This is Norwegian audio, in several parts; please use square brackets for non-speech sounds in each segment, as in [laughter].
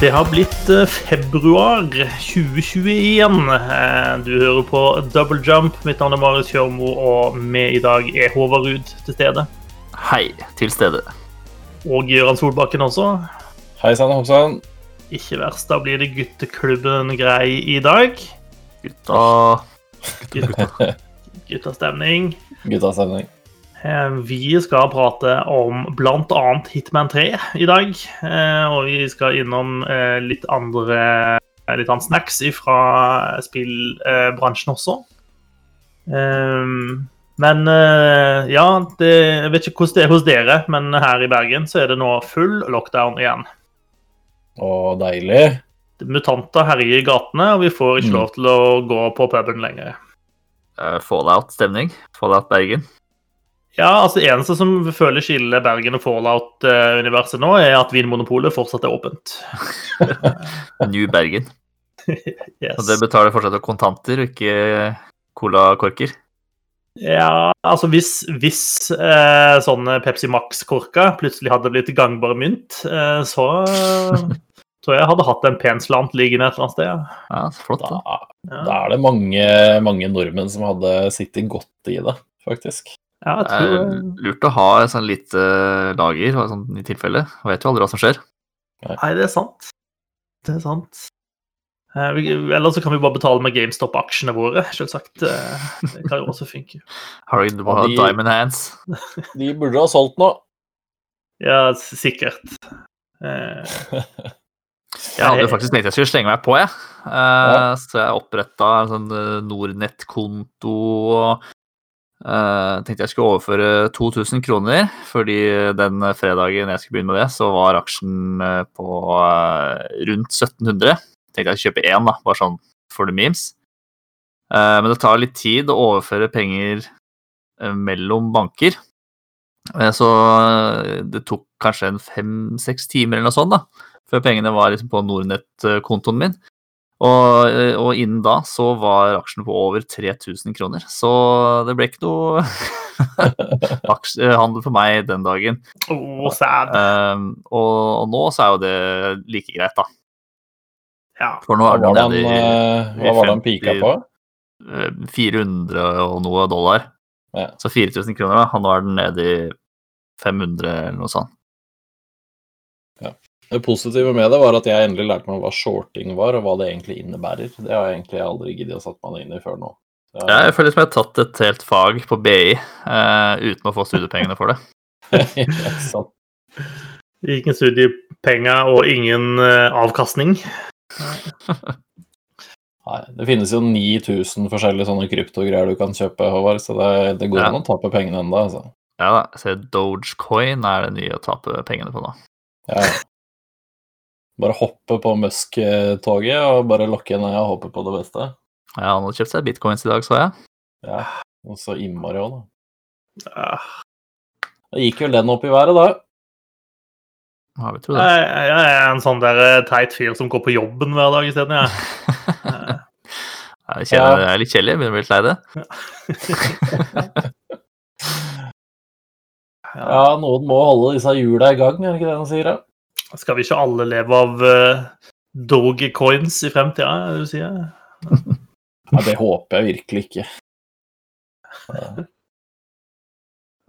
Det har blitt eh, februar 2021. Eh, Du hører på Double Jump. Mitt navn er Marius Kjørmo, og med i dag er Håvard Ruud til stede. Hei, til stede. Og Gøran Solbakken også. Hei sann, hoppsann. Ikke verst, da blir det gutteklubben grei i dag. Gutta Gutta- [laughs] Guttastemning. Eh, Vi skal prate om bl.a. Hitman 3 i dag. eh, Og vi skal innom eh, litt andre litt annet snacks fra spillbransjen også. Um, Men ja, det, jeg vet ikke hvordan det er hos dere, men her i Bergen så er det nå full lockdown igjen. Å, deilig. Mutanter herjer i gatene, og vi får ikke Mm. lov til å gå på puben lenger. Fallout-stemning. Fallout Bergen. Ja, altså Det eneste som føler skiller Bergen og Fallout-universet nå, er at Vinmonopolet fortsatt er åpent. [laughs] New Bergen. [laughs] Yes. Og det betaler fortsatt av kontanter, og ikke colakorker. Ja, altså hvis, hvis eh, sånne Pepsi Max-korker plutselig hadde blitt gangbar mynt, eh, så [laughs] tror jeg hadde hatt en pen slant liggende et eller annet sted. ja. Ja, flott. Da, Da. Ja, da er det mange, mange nordmenn som hadde sittet godt i det, faktisk. Ja jeg Det er tror lurt å ha et sånn lite lager og sånn, i tilfelle. Vet jo aldri hva som skjer. Nei, det er sant. Det er sant. Eh, eller så kan vi bare betale med GameStop-aksjene våre, selvsagt. Eh, det kan jo også funke. [laughs] Har du bare de- diamond hands? [laughs] De burde ha solgt nå. Ja, sikkert. Eh, [laughs] Jeg hadde jo faktisk tenkt jeg skulle slenge meg på, jeg. Eh, Så jeg oppretta en sånn eh, Nordnett-konto og eh, tenkte jeg skulle overføre 2000 kroner, fordi den fredagen jeg skulle begynne med det, så var aksjen eh, på uh, rundt 1700. Tenkte jeg skulle kjøpe én, da, bare sånn for the memes. Uh, Men det tar litt tid å overføre penger mellom banker. Så det tok kanskje en fem-seks timer eller noe sånt, da før pengene var liksom på Nordnett-kontoen min. Og, eh, og innen da så var aksjene på over 3000 kroner. Så det ble ikke noe [laughs] aksjehandel for meg den dagen. oh, sad. Um, og, og nå så er jo det like greit, da. Ja. For nå Hva er var det den, i eh, hva var den pika på? eh, 400 og noe dollar. Ja. Så 4000 kroner, da. Og nå er den nede i 500 eller noe sånt. Det positive med det var at jeg endelig lærte meg hva shorting var, og hva det egentlig innebærer. Det har jeg egentlig aldri giddet å sette meg inn i før nå. Ja, jeg føler som jeg har tatt et helt fag på BI uh, uten å få studiepengene for det. [laughs] [laughs] Ikke sant. Ingen studiepenger og ingen uh, avkastning. Nei, det finnes jo 9000 forskjellige sånne kryptogreier du kan kjøpe, Håvard, så det, det går Ja. å tape pengene ennå, altså. Ja da, så Dogecoin er det nye å tape pengene på nå. Ja. Bare hoppe på Musk-toget og bare lokke ned og håpe på det beste. Ja, han hadde kjøpt seg bitcoins i dag, så jeg. Ja, og så innmari òg, da. Ja. Da gikk vel den opp i været, da. Ja, vi tror det. Jeg, jeg er en sånn der eh, teit fyr som går på jobben hver dag isteden. jeg. [laughs] Jeg kjenner det er litt kjedelig, begynner å bli litt lei det. Ja. [laughs] Ja, noen må holde disse hjula i gang, er det ikke det han sier? da? Skal vi ikke alle leve av uh, Dogecoins i fremtida, er det du sier? [laughs] Ja, det håper jeg virkelig ikke.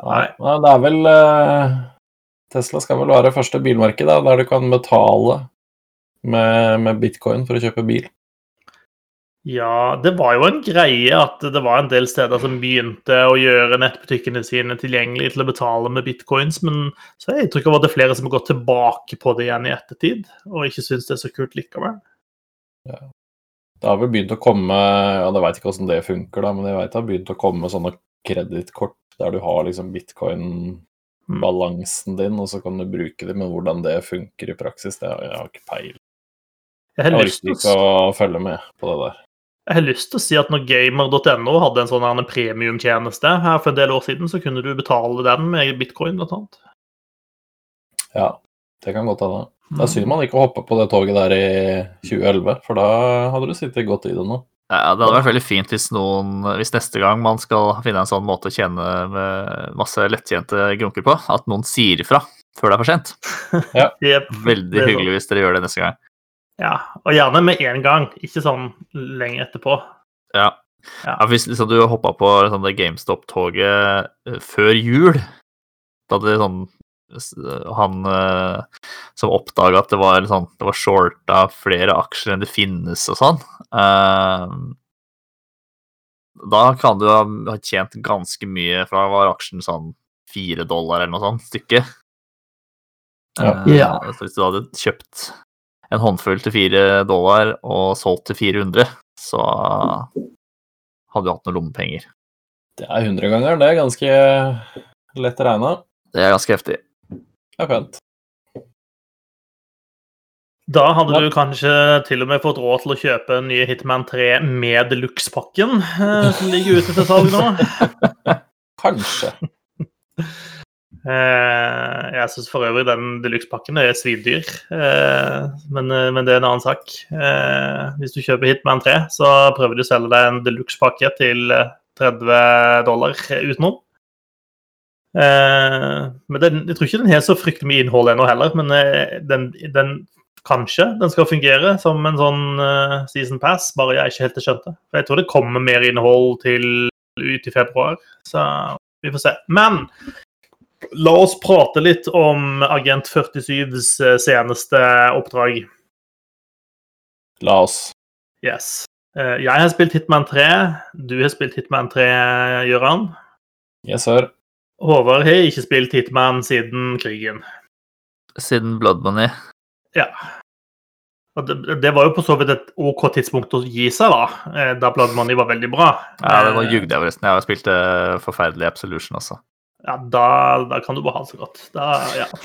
Nei, nei, det er vel uh, Tesla skal vel være første bilmarked der du kan betale med, med bitcoin for å kjøpe bil. Ja, det var jo en greie at det var en del steder som begynte å gjøre nettbutikkene sine tilgjengelige til å betale med bitcoins, men så har jeg inntrykk av at det er flere som har gått tilbake på det igjen i ettertid, og ikke syns det er så kult likevel. Det har vel begynt å komme ja, Jeg veit ikke hvordan det funker, da, men jeg vet det har begynt å komme sånne kredittkort der du har liksom bitcoin-balansen din, og så kan du bruke det, men hvordan det funker i praksis, det har jeg har ikke peil. Jeg har, lyst til å følge med på det der. Jeg har lyst til å si at når gamer.no hadde en sånn premiumtjeneste her for en del år siden, så kunne du betale den med bitcoin, blant annet. Ja, det kan godt hende. Mm. Det er synd man ikke hoppa på det toget der i 2011, for da hadde du sittet godt i det nå. Ja, det hadde vært veldig fint hvis noen, hvis neste gang man skal finne en sånn måte å tjene med masse lettjente grunker på, at noen sier ifra før det er for sent. [laughs] Ja. Veldig hyggelig hvis dere gjør det neste gang. Ja, og gjerne med en gang, ikke sånn lenge etterpå. Ja. Ja. ja hvis liksom, du hoppa på sånn, det GameStop-toget eh, før jul, da det sånn Han eh, som oppdaga at det var, sånn, det var shorta flere aksjer enn det finnes og sånn eh, Da kan du ha tjent ganske mye, fra var aksjen sånn fire dollar eller noe sånt stykket. Ja. Eh, Ja. Så hvis du hadde kjøpt en håndfull til fire dollar og solgt til 400, så hadde du hatt noen lommepenger. Det er hundregangeren. Det er ganske lett regna. Det er ganske heftig. Det er pent. Da hadde du kanskje til og med fått råd til å kjøpe en ny Hitman 3 med deluxe-pakken eh, som ligger ute til salg nå. [laughs] Kanskje. [laughs] Eh, jeg syns for øvrig den deluxe-pakken er svindyr, eh, men, eh, men det er en annen sak. Hvis du kjøper Hitman 3, så prøver de å selge deg en deluxe-pakke til eh, 30 dollar utenom. Men den, jeg tror ikke den har så fryktelig mye innhold ennå heller, men den, den kanskje den skal fungere som en sånn season pass, bare jeg ikke helt har skjønt det. For jeg tror det kommer mer innhold til ut i februar, så vi får se. Men La oss prate litt om Agent 47s eh, seneste oppdrag. La oss. Yes. Eh, Jeg har spilt Hitman 3. Du har spilt Hitman 3, Gøran. Yes, sir. Håvard har ikke spilt Hitman siden krigen. Siden Blood Money. Ja. Og det, det var jo på så vidt et OK tidspunkt å gi seg, da. eh, Da Blood Money var veldig bra. Ja, det, Eh, jugde jeg forresten. Jeg har spilt eh, forferdelig Absolution også. Ja, da, da kan du bare ha det så godt. Da, ja. [laughs]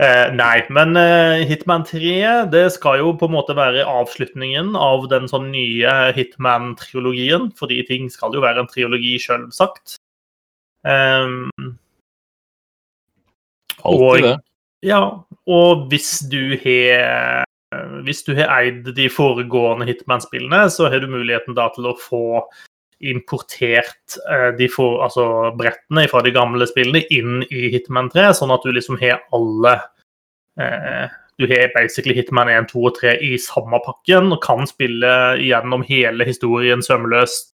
Eh, nei, men eh, Hitman 3 det skal jo på en måte være avslutningen av den sånn nye Hitman-triologien, fordi ting skal jo være en triologi, selvsagt. Um, Alltid det. ja, og hvis du har hvis du har eid de foregående Hitman-spillene, så har du muligheten da til å få importert eh, de for, altså brettene fra de gamle spillene inn i Hitman 3, sånn at du liksom har alle eh, Du har basically Hitman 1, 2 og 3 i samme pakken og kan spille gjennom hele historien sømløst.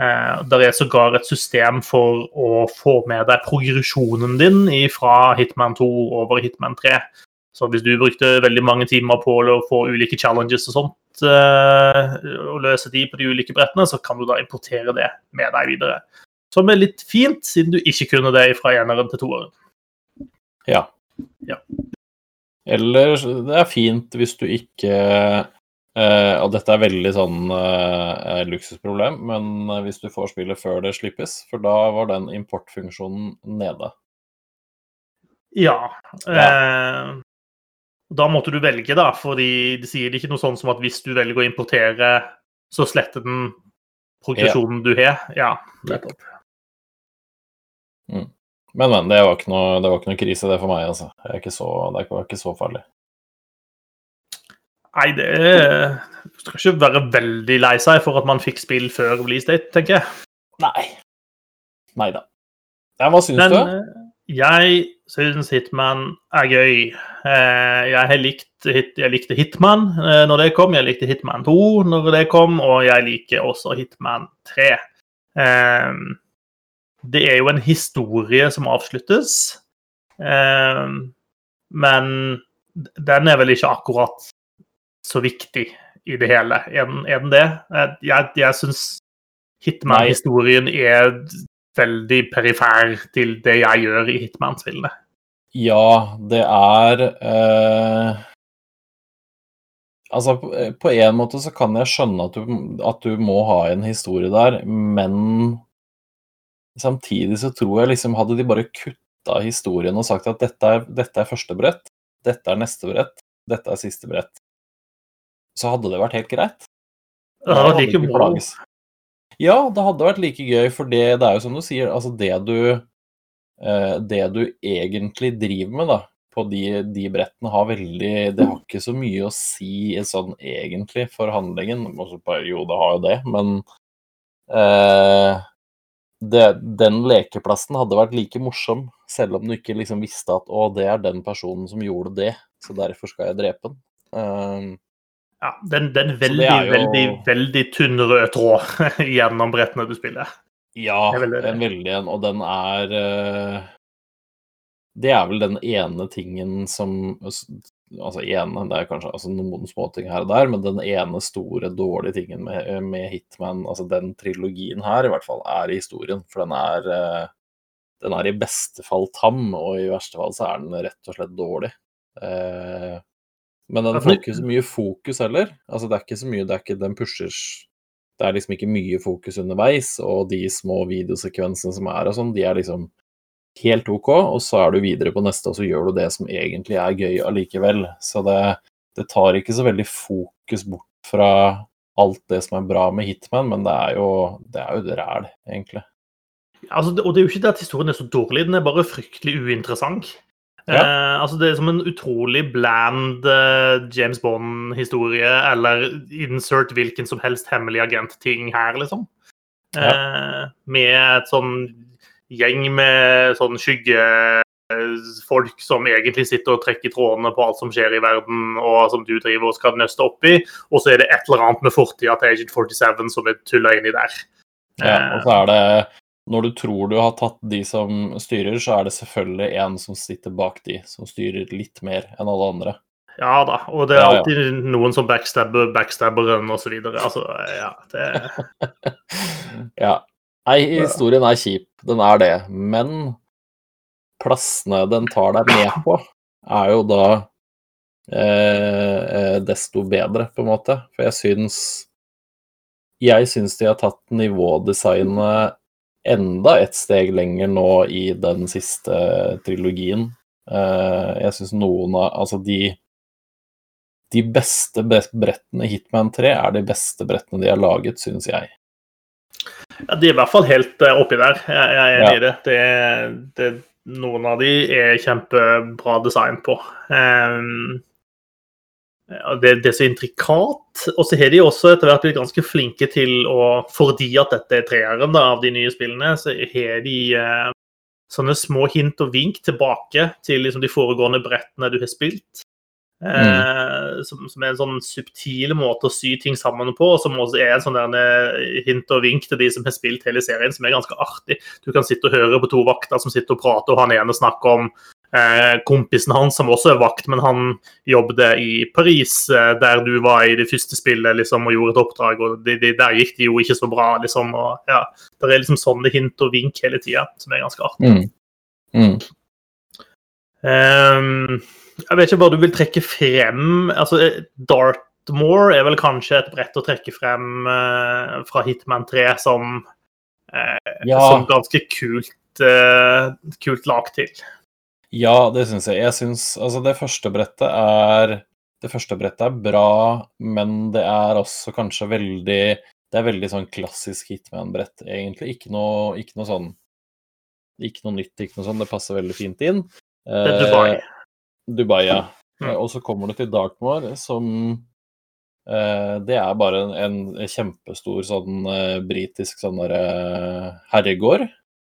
Eh, der er sågar et system for å få med deg progresjonen din fra Hitman 2 over Hitman 3. Så hvis du brukte veldig mange timer på å få ulike challenges og sånt, eh, og løse de på de ulike brettene, så kan du da importere det med deg videre. Som er litt fint, siden du ikke kunne det fra eneren til toeren. Ja. Ja. Eller det er fint hvis du ikke Uh, Og dette er veldig sånn uh, luksusproblem, men uh, hvis du får spillet før det slippes, for da var den importfunksjonen nede. Ja. Eh, da måtte du velge, da, fordi de sier det ikke noe sånn som at hvis du velger å importere, så sletter den progresjonen du har. Ja, nettopp. Men, men. Det var ikke noe, det var ikke noe krise, det for meg, altså. Jeg er ikke så, det var ikke så farlig. Nei, det er- skal ikke være veldig lei seg for at man fikk spill før release date, tenker jeg. Nei. Nei da. Ja, hva syns Men du? Jeg syns Hitman er gøy. Eh, Jeg, har likt, jeg likte Hitman eh, når det kom, jeg likte Hitman 2 når det kom, og jeg liker også Hitman 3. Eh, Det er jo en historie som avsluttes, eh, men den er vel ikke akkurat så viktig i det hele. Er den, er den det? Eh, Jeg, jeg syns Hitman-historien er veldig perifær til det jeg gjør i Hitman-spillene. Ja, det er eh, Altså, på, på en måte så kan jeg skjønne at du, at du må ha en historie der, men samtidig så tror jeg liksom Hadde de bare kutta historien og sagt at dette er, dette er første brett, dette er neste brett, dette er siste brett, så hadde det vært helt greit. Det hadde vært Ja, det hadde vært like gøy, for det, det er jo som du sier, altså det du eh, Det du egentlig driver med, da, på de, de brettene, har veldig Det har ikke så mye å si sånn egentlig for handlingen. Jo, det har jo det, men eh, det, den lekeplassen hadde vært like morsom, selv om du ikke liksom visste at å, det er den personen som gjorde det, så derfor skal jeg drepe den. Um, ja, den, den veldig, jo... veldig, veldig tynn rød tråd [laughs] gjennom brettene du spiller. Ja, veldig en veldig en, og den er uh, Det er vel den ene tingen som Altså ene, det er kanskje altså, noen småting her og der, men den ene store dårlige tingen med, med, Hitman, altså den trilogien her i hvert fall, er i historien. For den er uh, den er i beste fall tam, og i verste fall så er den rett og slett dårlig. Men den får ikke så mye fokus heller. Altså, det er ikke så mye, det er ikke, den pusher Det er liksom ikke mye fokus underveis, og de små videosekvensene som er og sånn, de er liksom helt OK, og så er du videre på neste, og så gjør du det som egentlig er gøy allikevel. Så det, det tar ikke så veldig fokus bort fra alt det som er bra med Hitman, men det er jo, det er jo ræl, egentlig. Altså, og det er jo ikke det at historien er så dårlig, den er bare fryktelig uinteressant. Ja. Eh, altså Det er som en utrolig bland eh, James Bond-historie, eller insert hvilken som helst hemmelig agent-ting her, liksom. Ja. Eh, med et sånn gjeng med sånn skyggefolk som egentlig sitter og trekker trådene på alt som skjer i verden, og som du driver og skal nøste opp i, og så er det et eller annet med fortida til Agent 47 som er tulla inni der. Ja, og så er det når du tror du har tatt de som styrer, så er det selvfølgelig en som sitter bak de, som styrer litt mer enn alle andre. Ja da, og det er alltid ja, ja. noen som backstabber backstabberen osv. Altså, ja, det [laughs] Ja. Nei, historien er kjip, den er det. Men plassene den tar deg med på, er jo da eh, eh desto bedre, på en måte. For jeg syns Jeg syns de har tatt nivådesignet enda et steg lenger nå i den siste trilogien. Eh, jeg syns noen av Altså, de de beste brettene i Hitman 3 er de beste brettene de har laget, syns jeg. Ja, De er i hvert fall helt uh, oppi der. Jeg, jeg er enig ja. i det. det, det. Noen av de er kjempebra design på. Um, det, det, er så intrikat. Og så har de også etter hvert blitt ganske flinke til å Fordi at dette er treeren da, av de nye spillene, så har de eh, sånne små hint og vink tilbake til liksom, de foregående brettene du har spilt. Mm. Eh, som, som, er en sånn subtil måte å sy ting sammen på, og som også er en sånn hint og vink til de som har spilt hele serien, som er ganske artig. Du kan sitte og høre på to vakter som sitter og prater, og han ene snakker om Eh, kompisen hans, som også er vakt, men han jobbet i Paris, eh, der du var i det første spillet liksom, og gjorde et oppdrag. og de, de, Der gikk det jo ikke så bra. liksom, og ja, Det er liksom sånne hint og vink hele tida, som er ganske artig. Mm. Mm. Um, jeg vet ikke hva du vil trekke frem. altså Dartmoor er vel kanskje et brett å trekke frem uh, fra Hitman 3 som, uh, ja. som ganske kult, uh, kult lag til. Ja, det syns jeg. Jeg syns altså det første brettet er Det første brettet er bra, men det er også kanskje veldig Det er veldig sånn klassisk Hitman-brett, egentlig. Ikke noe, ikke noe sånn Ikke noe nytt, ikke noe sånn. Det passer veldig fint inn. Det er Dubai. Eh, Dubai, ja. Mm. Og så kommer du til Dartmoor, som eh, Det er bare en, en kjempestor sånn eh, britisk sånn derre eh, herregård.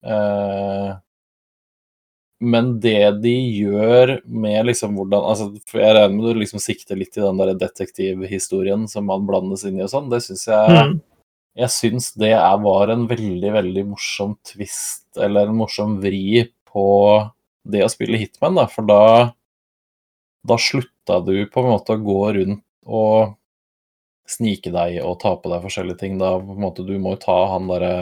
Eh, men det de gjør med liksom hvordan altså, for Jeg regner med du liksom sikter litt i den der detektivhistorien som man blandes inn i og sånn. Det syns jeg mm. Jeg syns det er, var en veldig, veldig morsom twist, eller en morsom vri på det å spille Hitman, da. For da Da slutta du på en måte å gå rundt og snike deg og ta på deg forskjellige ting. Da på en måte du må jo ta han derre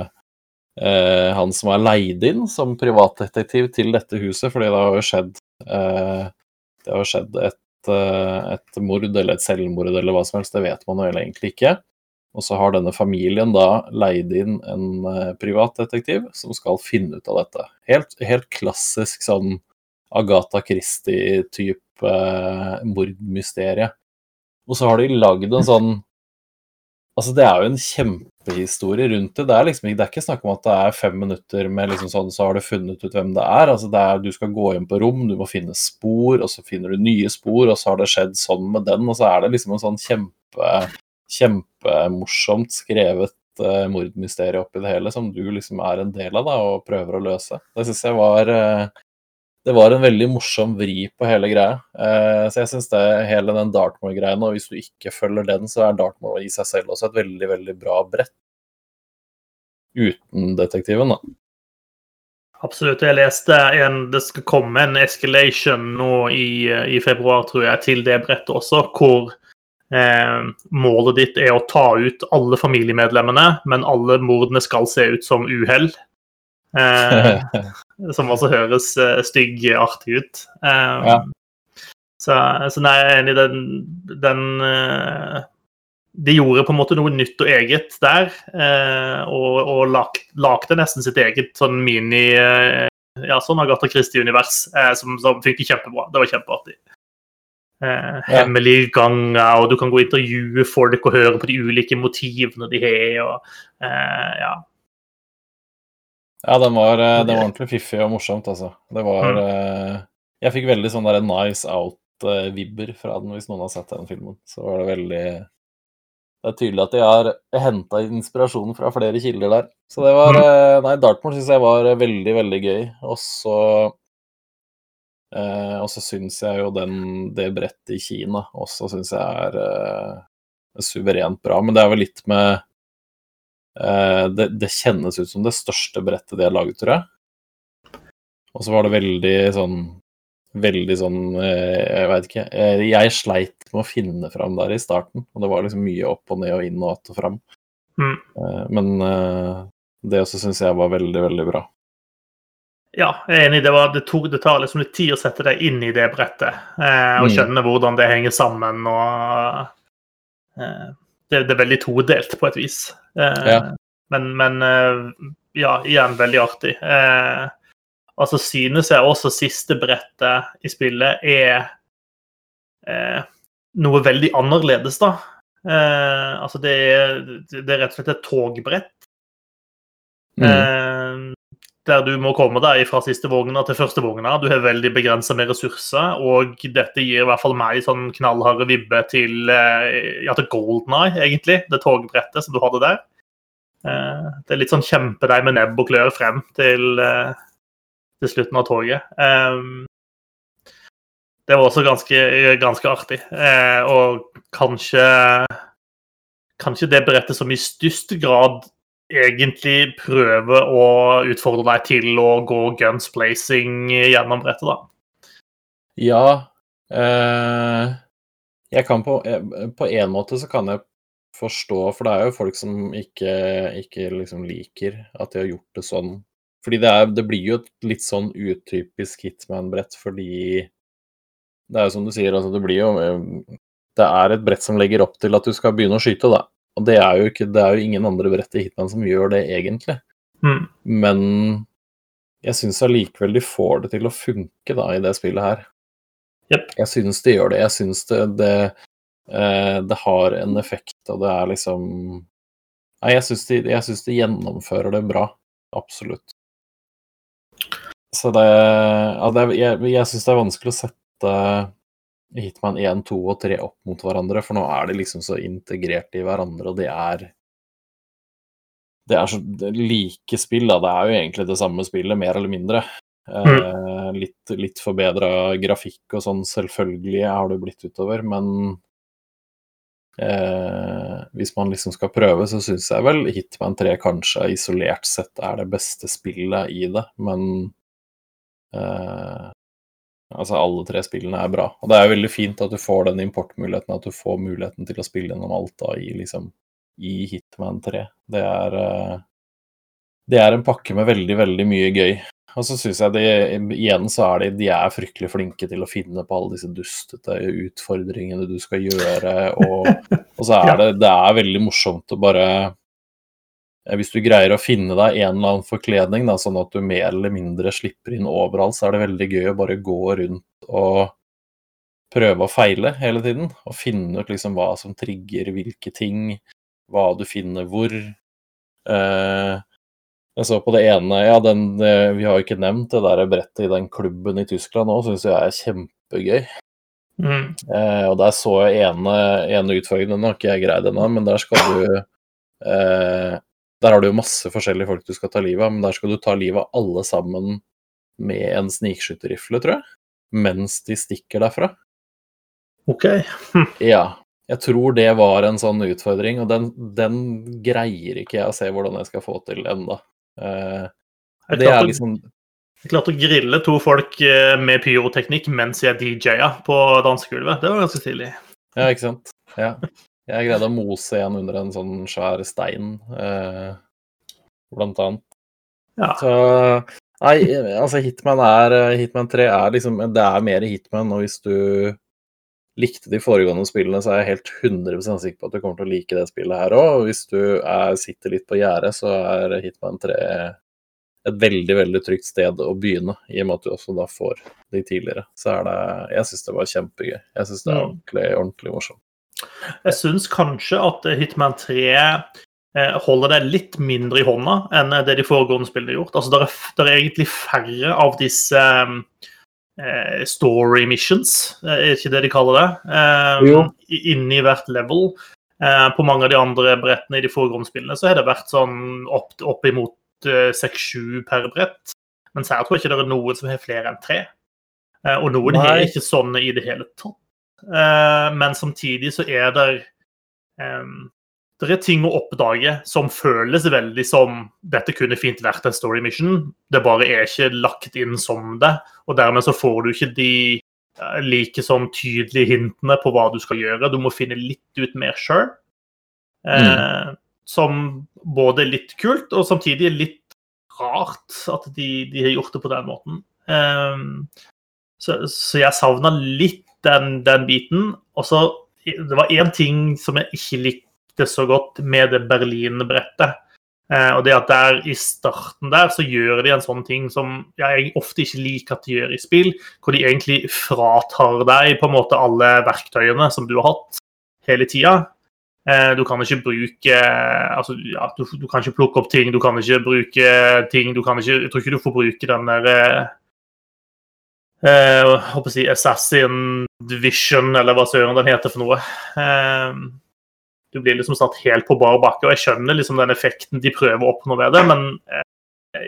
eh, han som er leid inn som privatdetektiv til dette huset, fordi det har jo skjedd eh, har skjedd et, eh, et, mord eller et selvmord eller hva som helst, det vet man jo egentlig ikke. Og så har denne familien da leid inn en eh, privatdetektiv som skal finne ut av dette. Helt, helt klassisk sånn Agatha Christie-type eh, mordmysterie. Og så har de lagd en sånn Altså, det er jo en kjempehistorie rundt det. Det er liksom det er ikke snakk om at det er fem minutter med liksom sånn, så har du funnet ut hvem det er. Altså, det er. Du skal gå inn på rom, du må finne spor, og så finner du nye spor, og så har det skjedd sånn med den, og så er det liksom en sånn kjempe, kjempemorsomt skrevet uh, mordmysterium oppi det hele, som du liksom er en del av da, og prøver å løse. Det syns jeg var uh, det var en veldig morsom vri på hele greia. Eh, så jeg syns hele den Dartmoor-greia Og hvis du ikke følger den, så er Dartmoor i seg selv også et veldig, veldig bra brett. Uten detektiven, da. Absolutt. Jeg leste en Det skal komme en escalation nå i, i februar, tror jeg, til det brettet også, hvor eh, målet ditt er å ta ut alle familiemedlemmene, men alle mordene skal se ut som uhell. Eh, [laughs] som også høres uh, stygg artig ut. Um, ja. så, så nei, jeg er enig i den, den uh, De gjorde på en måte noe nytt og eget der, uh, og, og lag, lagde nesten sitt eget sånn mini ja, sånn Agatha Christie-univers, som, som funker kjempebra. Det var kjempeartig. Ja. Hemmelige ganger, og du kan gå og intervjue folk og høre på de ulike motivene de har. og ja, ja, den var, eh, den var ordentlig fiffig og morsomt, altså. Det var mm. Eh, jeg fikk veldig sånn der nice out-vibber fra den, hvis noen har sett den filmen. Så var det veldig Det er tydelig at de har henta inspirasjon fra flere kilder der. Så det var mm. Eh, nei, Dartmoor syns jeg var veldig, veldig gøy. Og så eh, Og så syns jeg jo den, det brettet i Kina også syns jeg er eh, suverent bra. Men det er vel litt med det, det, kjennes ut som det største brettet de har laget, tror jeg. Og så var det veldig sånn Veldig sånn eh, Jeg veit ikke. Eh, jeg sleit med å finne fram der i starten. Og det var liksom mye opp og ned og inn og att og fram. Mm. Men det også syns jeg var veldig, veldig bra. Ja, jeg er enig. Det, var, det, tok, det tar liksom litt tid å sette deg inn i det brettet. og mm. skjønne hvordan det henger sammen. og eh, det, det, er veldig todelt på et vis. Eh, ja. Men, men eh, ja, igjen veldig artig. Eh, altså synes jeg også siste brettet i spillet er eh, noe veldig annerledes, da. Eh, altså det er, det er, rett og slett et togbrett. Mm. Der du må komme deg fra siste vogna til første vogna. Du har veldig begrensa med ressurser, og dette gir i hvert fall meg sånn knallharde vibbe til eh, ja, til Golden Eye, egentlig. Det togbrettet som du hadde der. Eh, det er litt sånn kjempe deg med nebb og klør frem til, eh, til slutten av toget. Det var også ganske, ganske artig. Og kanskje Kanskje det brettet som i størst grad egentlig prøve å utfordre deg til å gå guns blazing gjennom brettet, da. Ja. Eh, jeg kan på, eh, på en måte så kan jeg forstå, for det er jo folk som ikke, ikke liksom liker at de har gjort det sånn. Fordi det, er, det blir jo et litt sånn utypisk Hitman-brett, fordi det er jo som du sier, altså det blir jo eh, Det er et brett som legger opp til at du skal begynne å skyte, da. Og det er jo, ikke, det er jo ingen andre brett i Hitman som gjør det, egentlig. Mm. Men jeg syns allikevel de får det til å funke da, i det spillet her. Yep. Jeg syns de gjør det. Jeg syns det, det, eh, det, har en effekt, og det er liksom Nei, jeg syns de, de, gjennomfører det bra. Absolutt. Så det, ja, det Jeg, jeg syns det er vanskelig å sette Hitman 1, 2 og 3 opp mot hverandre, for nå er de liksom så integrert i hverandre, og det er Det er så like spill, da. Det er jo egentlig det samme spillet, mer eller mindre. Mm. Eh, litt litt forbedra grafikk og sånn, selvfølgelig har det blitt utover, men eh, hvis man liksom skal prøve, så syns jeg vel Hitman 3 kanskje isolert sett er det beste spillet i det, men eh, Altså alle tre spillene er bra. Og det er veldig fint at du får den importmuligheten, at du får muligheten til å spille gjennom Alta i, liksom, i Hitman 3. Det er, eh, det er en pakke med veldig, veldig mye gøy. Og så syns jeg de, igjen så er de, de er fryktelig flinke til å finne på alle disse dustete utfordringene du skal gjøre, og, og så er [laughs] det, det er veldig morsomt å bare hvis du greier å finne deg en eller annen forkledning, da, sånn at du mer eller mindre slipper inn overalt, så er det veldig gøy å bare gå rundt og prøve og feile hele tiden. Og finne ut liksom hva som trigger hvilke ting, hva du finner hvor. Eh, jeg så på det ene Ja, den, vi har jo ikke nevnt det der brettet i den klubben i Tyskland nå, syns jeg er kjempegøy. Mm. Eh, og der så jeg ene, ene utfordringen, den har ikke jeg greid ennå, men der skal du eh, der har du jo masse forskjellige folk du skal ta livet av, men der skal du ta livet av alle sammen med en snikskytterrifle, tror jeg. Mens de stikker derfra. OK. [laughs] Ja. Jeg tror det var en sånn utfordring, og den, den greier ikke jeg å se hvordan jeg skal få til enda. Uh, det er liksom jeg klarte å grille to folk eh, med pyroteknikk mens jeg DJ-a på dansegulvet. Det var ganske stilig. Ja, ikke sant. Ja. [laughs] Jeg greide å mose en under en sånn svær stein, eh, blant annet. Ja. Så Nei, altså Hitman er Hitman 3 er liksom Det er mer Hitman, og hvis du likte de foregående spillene, så er jeg helt 100 sikker på at du kommer til å like det spillet her òg. Hvis du er, sitter litt på gjerdet, så er Hitman 3 et veldig veldig trygt sted å begynne, i og med at du også da får de tidligere. Så er det Jeg syns det var kjempegøy. Jeg syns det er Mm. ordentlig, ordentlig morsomt. Jeg syns kanskje at Hitman 3 eh, holder det litt mindre i hånda enn det de foregående spillene har gjort. Altså, det er, det er egentlig færre av disse eh, story missions, eh, er ikke det de kaller det, eh, inni hvert level. Eh, på mange av de andre brettene i de foregående spillene så har det vært sånn opp, opp imot seks-sju per brett. Mens her tror jeg ikke det er noen som har flere enn tre. Eh, og noen har ikke sånne i det hele tatt. Eh, men samtidig så er det Det er ting å oppdage som føles veldig som dette kunne fint vært en story mission. Det bare er ikke lagt inn som det, og dermed så får du ikke de eh, like sånn tydelige hintene på hva du skal gjøre. Du må finne litt ut mer sjøl. Eh, Som både er litt kult, og samtidig er litt rart at de, de har gjort det på den måten. Eh, så, så jeg savna litt den, den biten. Og så Det var én ting som jeg ikke likte så godt med det Berlin-brettet. Eh, og det at der i starten der så gjør de en sånn ting som jeg ofte ikke liker at de gjør i spill, hvor de egentlig fratar deg på en måte alle verktøyene som du har hatt hele tida. Eh, Du kan ikke bruke altså, ja, du, du kan ikke plukke opp ting, du kan ikke bruke ting du kan ikke, Jeg tror ikke du får bruke den der eh, håper å si Assassin Division, eller hva søren den heter for noe. Eh, du blir liksom satt helt på bar bakke, og jeg skjønner liksom den effekten de prøver å oppnå ved det, men eh,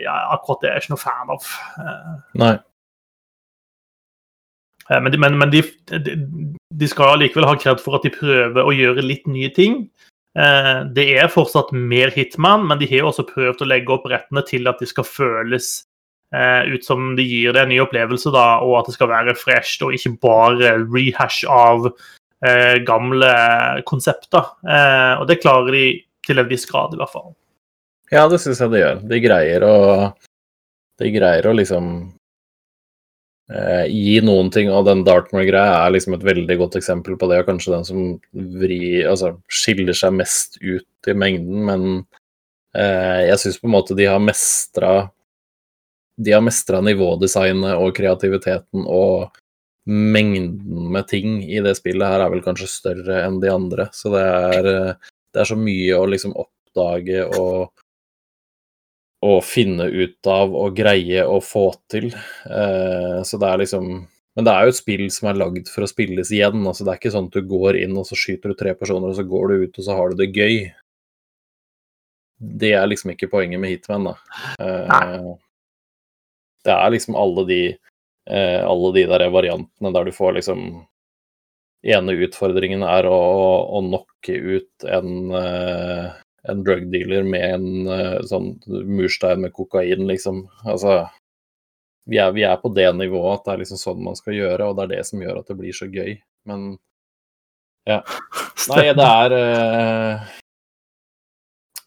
ja, akkurat det er jeg ikke noe fan av. Eh, Nei. Eh, Men, de, men, men de, de, de skal likevel ha kred for at de prøver å gjøre litt nye ting. Eh, Det er fortsatt mer Hitman, men de har jo også prøvd å legge opp rettene til at de skal føles ut som de gir det en ny opplevelse, da, og at det skal være fresht og ikke bare rehash av eh, gamle konsepter. Eh, Og det klarer de til en viss grad, i hvert fall. Ja, det syns jeg det gjør. De greier å De greier å liksom eh, gi noen ting, og den Dartmoor-greia er liksom et veldig godt eksempel på det, og kanskje den som vri, altså, skiller seg mest ut i mengden, men eh, jeg syns på en måte de har mestra De har mestra nivådesignet og kreativiteten og mengden med ting i det spillet her er vel kanskje større enn de andre, så det er, eh, det er så mye å liksom oppdage og å finne ut av og greie å få til. Eh, så det er liksom Men det er jo et spill som er lagd for å spilles igjen. altså Det er ikke sånn at du går inn og så skyter du tre personer, og så går du ut og så har du det gøy. Det er liksom ikke poenget med Hitman, da. Eh, det er liksom alle de eh, alle de der variantene der du får liksom ene utfordringen er å, å knocke ut en, eh, en drug dealer med en eh, sånn murstein med kokain, liksom. Altså vi er, vi er på det nivået at det er liksom sånn man skal gjøre, og det er det som gjør at det blir så gøy. Men ja. [laughs] Nei, det er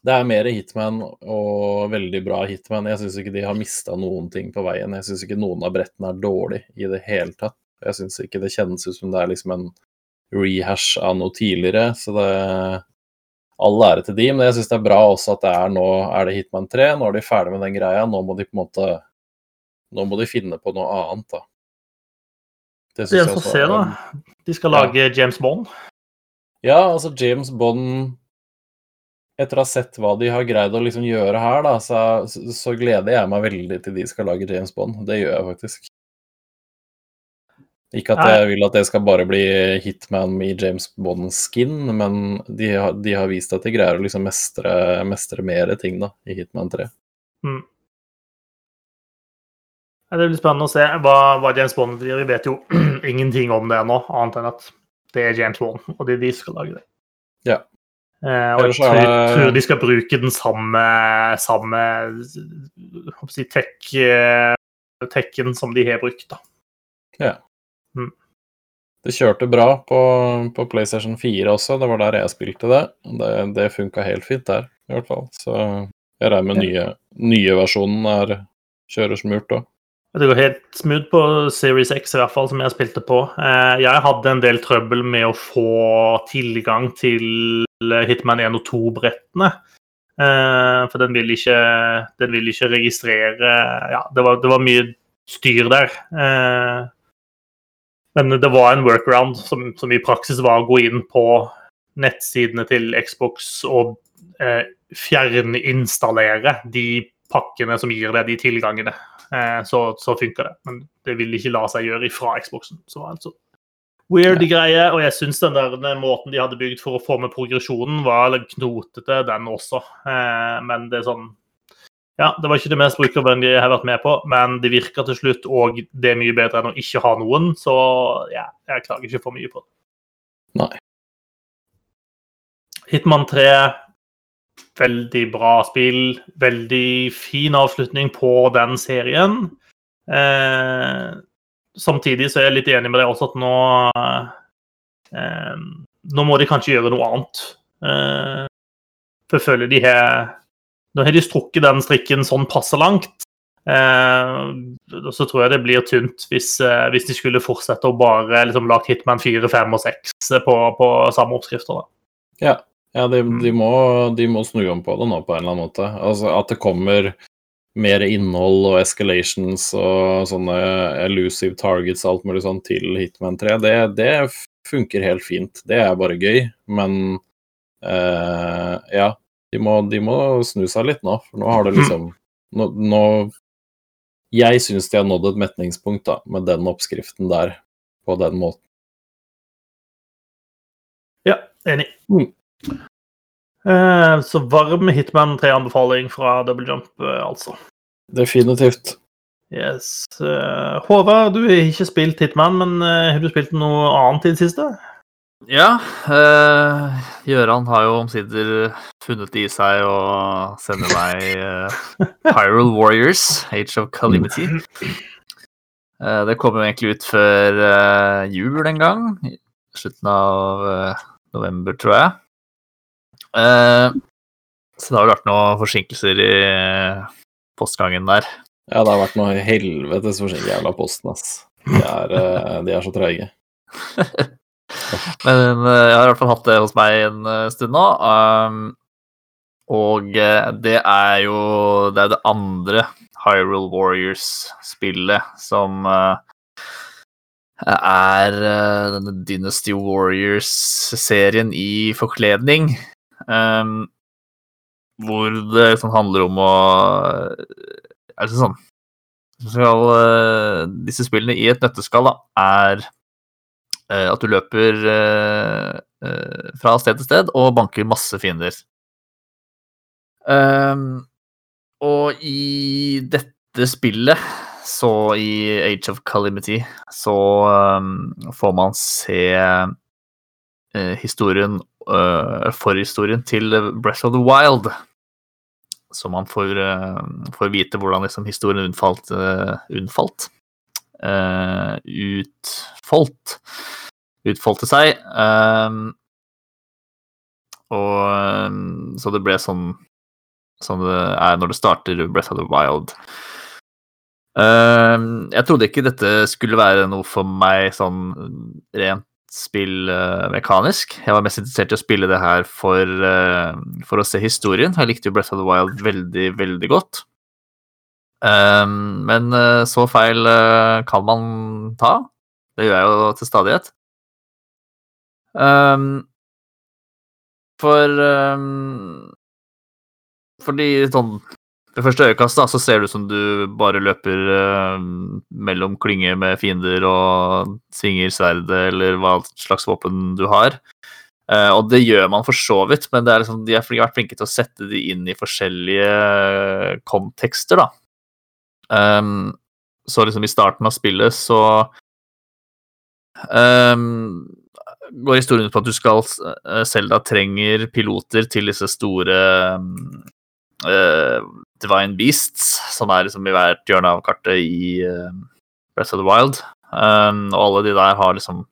Det er mer Hitman og veldig bra Hitman. Jeg syns ikke de har mista noen ting på veien. Jeg syns ikke noen av brettene er dårlig i det hele tatt. Jeg syns ikke det kjennes ut som det er liksom en rehash av noe tidligere, så det All ære til de, men jeg syns det er bra også at det er nå er det Hitman 3. Nå er de ferdig med den greia. Nå må de på en måte Nå må de finne på noe annet, da. Det syns jeg også er- da. De skal Ja. lage James Bond. Ja, altså James Bond Etter å ha sett hva de har greid å liksom gjøre her, da, så, så, gleder jeg meg veldig til de skal lage James Bond. Det gjør jeg faktisk. Ikke at jeg vil at det skal bare bli Hitman i James Bond-skin, men de har, de har vist at de greier å liksom mestre, mestre mer ting da, i Hitman 3. Mm. Det blir spennende å se hva, hva James Bond blir. Vi vet jo [clears throat] ingenting om det ennå, annet enn at det er James Bond, og det de som skal lage det. Ja. Eh, og jeg tror, tror de skal bruke den samme, samme si, tech-en tekken som de har brukt. da. Det kjørte bra på, på PlayStation 4 også, det var der jeg spilte det. Det, det funka helt fint der, i hvert fall. Så jeg regner med nye, nye versjonen er kjører smurt òg. Det går helt smooth på Series X, i hvert fall, som jeg spilte på. Eh, Jeg hadde en del trøbbel med å få tilgang til Hitman 1 og 2-brettene. Eh, For den vil ikke, den vil ikke registrere Ja, det var, det var mye styr der. Eh, Men det var en workaround som, som i praksis var å gå inn på nettsidene til Xbox og eh, fjerninstallere de pakkene som gir deg de tilgangene. Eh, så, så funker det. Men det vil ikke la seg gjøre ifra Xboxen. Så altså weird greie. Og jeg syns den der den måten de hadde bygd for å få med progresjonen, var litt knotete, den også. Eh, men det er sånn Ja, det var ikke det mest brukervennlige jeg har vært med på, men det virker til slutt, og det er mye bedre enn å ikke ha noen, så ja, jeg klager ikke for mye på det. Nei. Hitman 3 Veldig bra spill. Veldig fin avslutning på den serien. Eh, samtidig så er jeg litt enig med deg også at nå eh, Nå må de kanskje gjøre noe annet. Eh, for jeg føler de har Nå har de strukket den strikken sånn passe langt. Eh, så tror jeg det blir tynt hvis, eh, hvis de skulle fortsette å bare liksom, lage Hitman 4, 5 og 6 på, på samme oppskrifter. da. Ja, de, de, må, de må snu om på det nå på en eller annen måte. Altså At det kommer mer innhold og escalations og sånne elusive targets og alt mulig sånn til Hitman 3, det, det funker helt fint. Det er bare gøy, men eh, ja. De må, de må snu seg litt nå, for nå har det liksom Nå, nå Jeg syns de har nådd et metningspunkt da, med den oppskriften der, på den måten. Ja, enig. Mm. Eh, så varm Hitman 3-anbefaling fra Double Jump, eh, altså. Definitivt. Yes. Eh, Håvard, du har ikke spilt Hitman, men har du spilt noe annet i det siste? Ja, eh, Gjøran har jo omsider funnet det i seg å sende meg eh, Hyrule Warriors, Age of Calimity. Eh, det kom jo egentlig ut før eh, jul en gang, slutten av eh, november, tror jeg. Eh, så det har vel vært noen forsinkelser i eh, postgangen der. Ja, det har vært noe helvetes forsinkelse jævla posten, ass. De er, eh, de er så treige. [laughs] Men jeg har i hvert fall hatt det hos meg en stund nå. Um, og det er jo Det er det andre Hyrule Warriors-spillet som uh, er uh, denne Dynasty Warriors-serien i forkledning. Um, hvor det liksom handler om å Er det sånn skal, eh, Disse spillene i et nøtteskall da, er eh, at du løper eh, fra sted til sted og banker masse fiender. Um, og i dette spillet, så i Age of Calimity, så um, får man se uh, historien, uh, forhistorien til Breath of the Wild. Så man får, uh, får vite hvordan liksom, historien unnfalt, uh, unnfalt utfoldt utfoldte seg. og så det ble sånn som det er når det starter Breath of the Wild. Uh, jeg trodde ikke dette skulle være noe for meg sånn rent spillmekanisk. Jeg var mest interessert i å spille det her for, eh, for å se historien. Jeg likte jo Breath of the Wild veldig, veldig godt. Ehm, men eh, så feil eh, kan man ta. Det gjør jeg jo til stadighet. Ehm, for ehm, Fordi sånn Ved første øyekast da, så ser det ut som du bare løper eh, mellom klynger med fiender og svinger sverdet eller hva slags våpen du har. Eh, og det gjør man for så vidt, men det er liksom, de har vært flinke til å sette de inn i forskjellige kontekster, da. Um, så liksom i starten av spillet så um, går historien ut på at du skal Selda trenger piloter til disse store uh, Divine Beasts, som er liksom i hvert hjørne av kartet i uh, Breath of the Wild. Um, og alle de der har liksom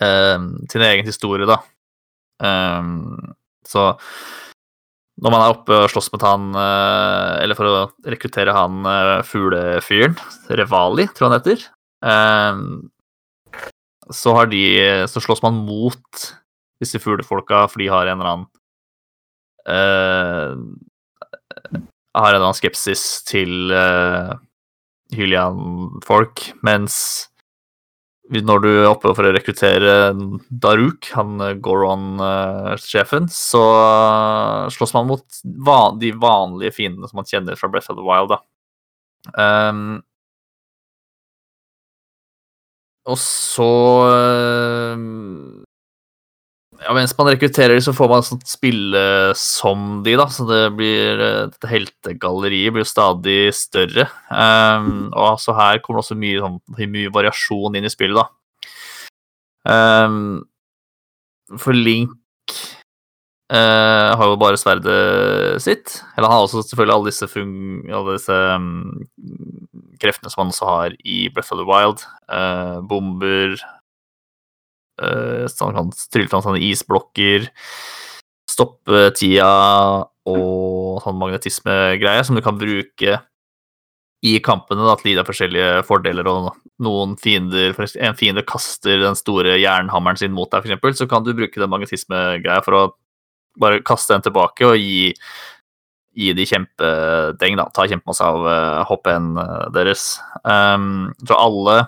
um, sin egen historie, da. Um, så når man er oppe og slåss mot han, uh, eller for å rekruttere han uh, fuglefyren, Revali, tror han heter, så har de Så slåss man mot disse fuglefolka, for de har en eller annen har en eller annen skepsis til uh, Hylian-folk, mens når du er oppe for å rekruttere Daruk, han eh, Goron-sjefen, så slåss man mot van de vanlige fiendene som man kjenner fra Breath of the Wild. Da. Um, og så um, ja, mens man rekrutterer så får man sånn spille som de, da. Så det blir eh, Dette heltegalleriet blir jo stadig større. Um, og så her kommer det også mye, sånn, mye variasjon inn i spillet, da. Um, for Link uh, har jo bare sverdet sitt. Eller han har også selvfølgelig alle disse, alle disse um, kreftene som han også har i Breath of the Wild. Uh, bomber, så han kan trylle fram sånne isblokker, stoppe tida og sånn magnetismegreie som du kan bruke i kampene da, til å gi deg forskjellige fordeler. og noen fiender, En fiende kaster den store jernhammeren sin mot deg, f.eks., så kan du bruke den magnetismegreia for å bare kaste den tilbake og gi, gi de kjempedeng, da. Ta kjempemasse av uh, eh, deres. Um, så alle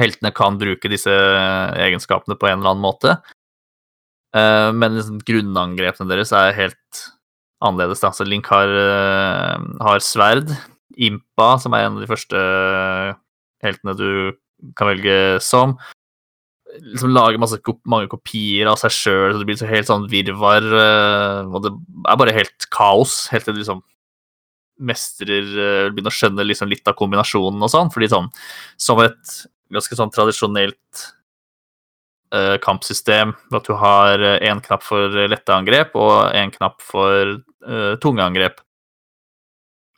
heltene kan bruke disse egenskapene på en eller annen måte. Uh, men liksom, grunnangrepene deres er helt annerledes. Da. Så Link har, uh, har, sverd. Impa, som er en av de første heltene du kan velge som. Liksom lager masse, mange kopier av seg sjøl, så det blir så helt sånn virvar. Og det er bare helt kaos, helt til du liksom mestrer Begynner å skjønne liksom litt av kombinasjonen og sånn. fordi sånn, som et ganske sånn tradisjonelt uh, kampsystem. At du har én uh, knapp for lette angrep og én knapp for uh, tunge angrep.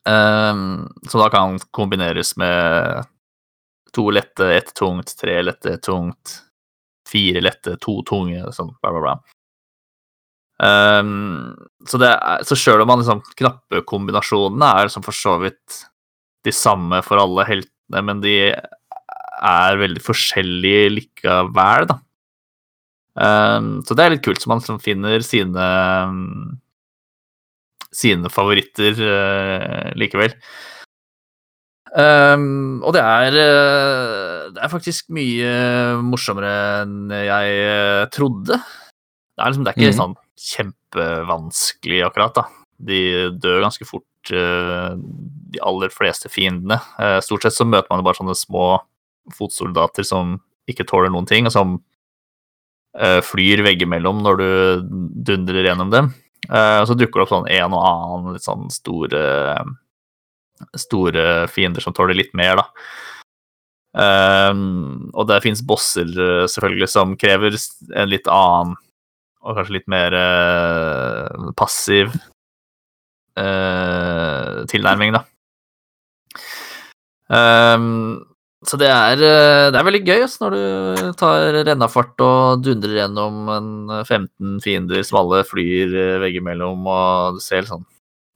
Um, som da kan kombineres med to lette, ett tungt, tre lette, tungt, fire lette, to tunge, sånn bla, bla, bla. Um, så, det er, så selv om man liksom, knappekombinasjonene er liksom for så vidt de samme for alle heltene, men de er veldig forskjellige likevel, da. Um, så det er litt kult, så man liksom finner sine sine favoritter uh, likevel. Um, og det er uh, Det er faktisk mye morsommere enn jeg uh, trodde. Det er liksom det er ikke mm. sånn kjempevanskelig, akkurat, da. De dør ganske fort, de aller fleste fiendene. stort sett så møter man bare sånne små fotsoldater som ikke tåler noen ting, og som uh, flyr veggimellom når du dundrer gjennom dem. Uh, og så dukker det opp sånn en og annen litt sånn store store fiender som tåler litt mer, da. Um, og det fins bosser selvfølgelig som krever en litt annen og kanskje litt mer uh, passiv uh, tilnærming, da. Um, så det er, eh, det er, veldig gøy altså, når du tar rennafart og dundrer gjennom en 15 fiender som alle flyr eh, veggimellom, og du ser sånn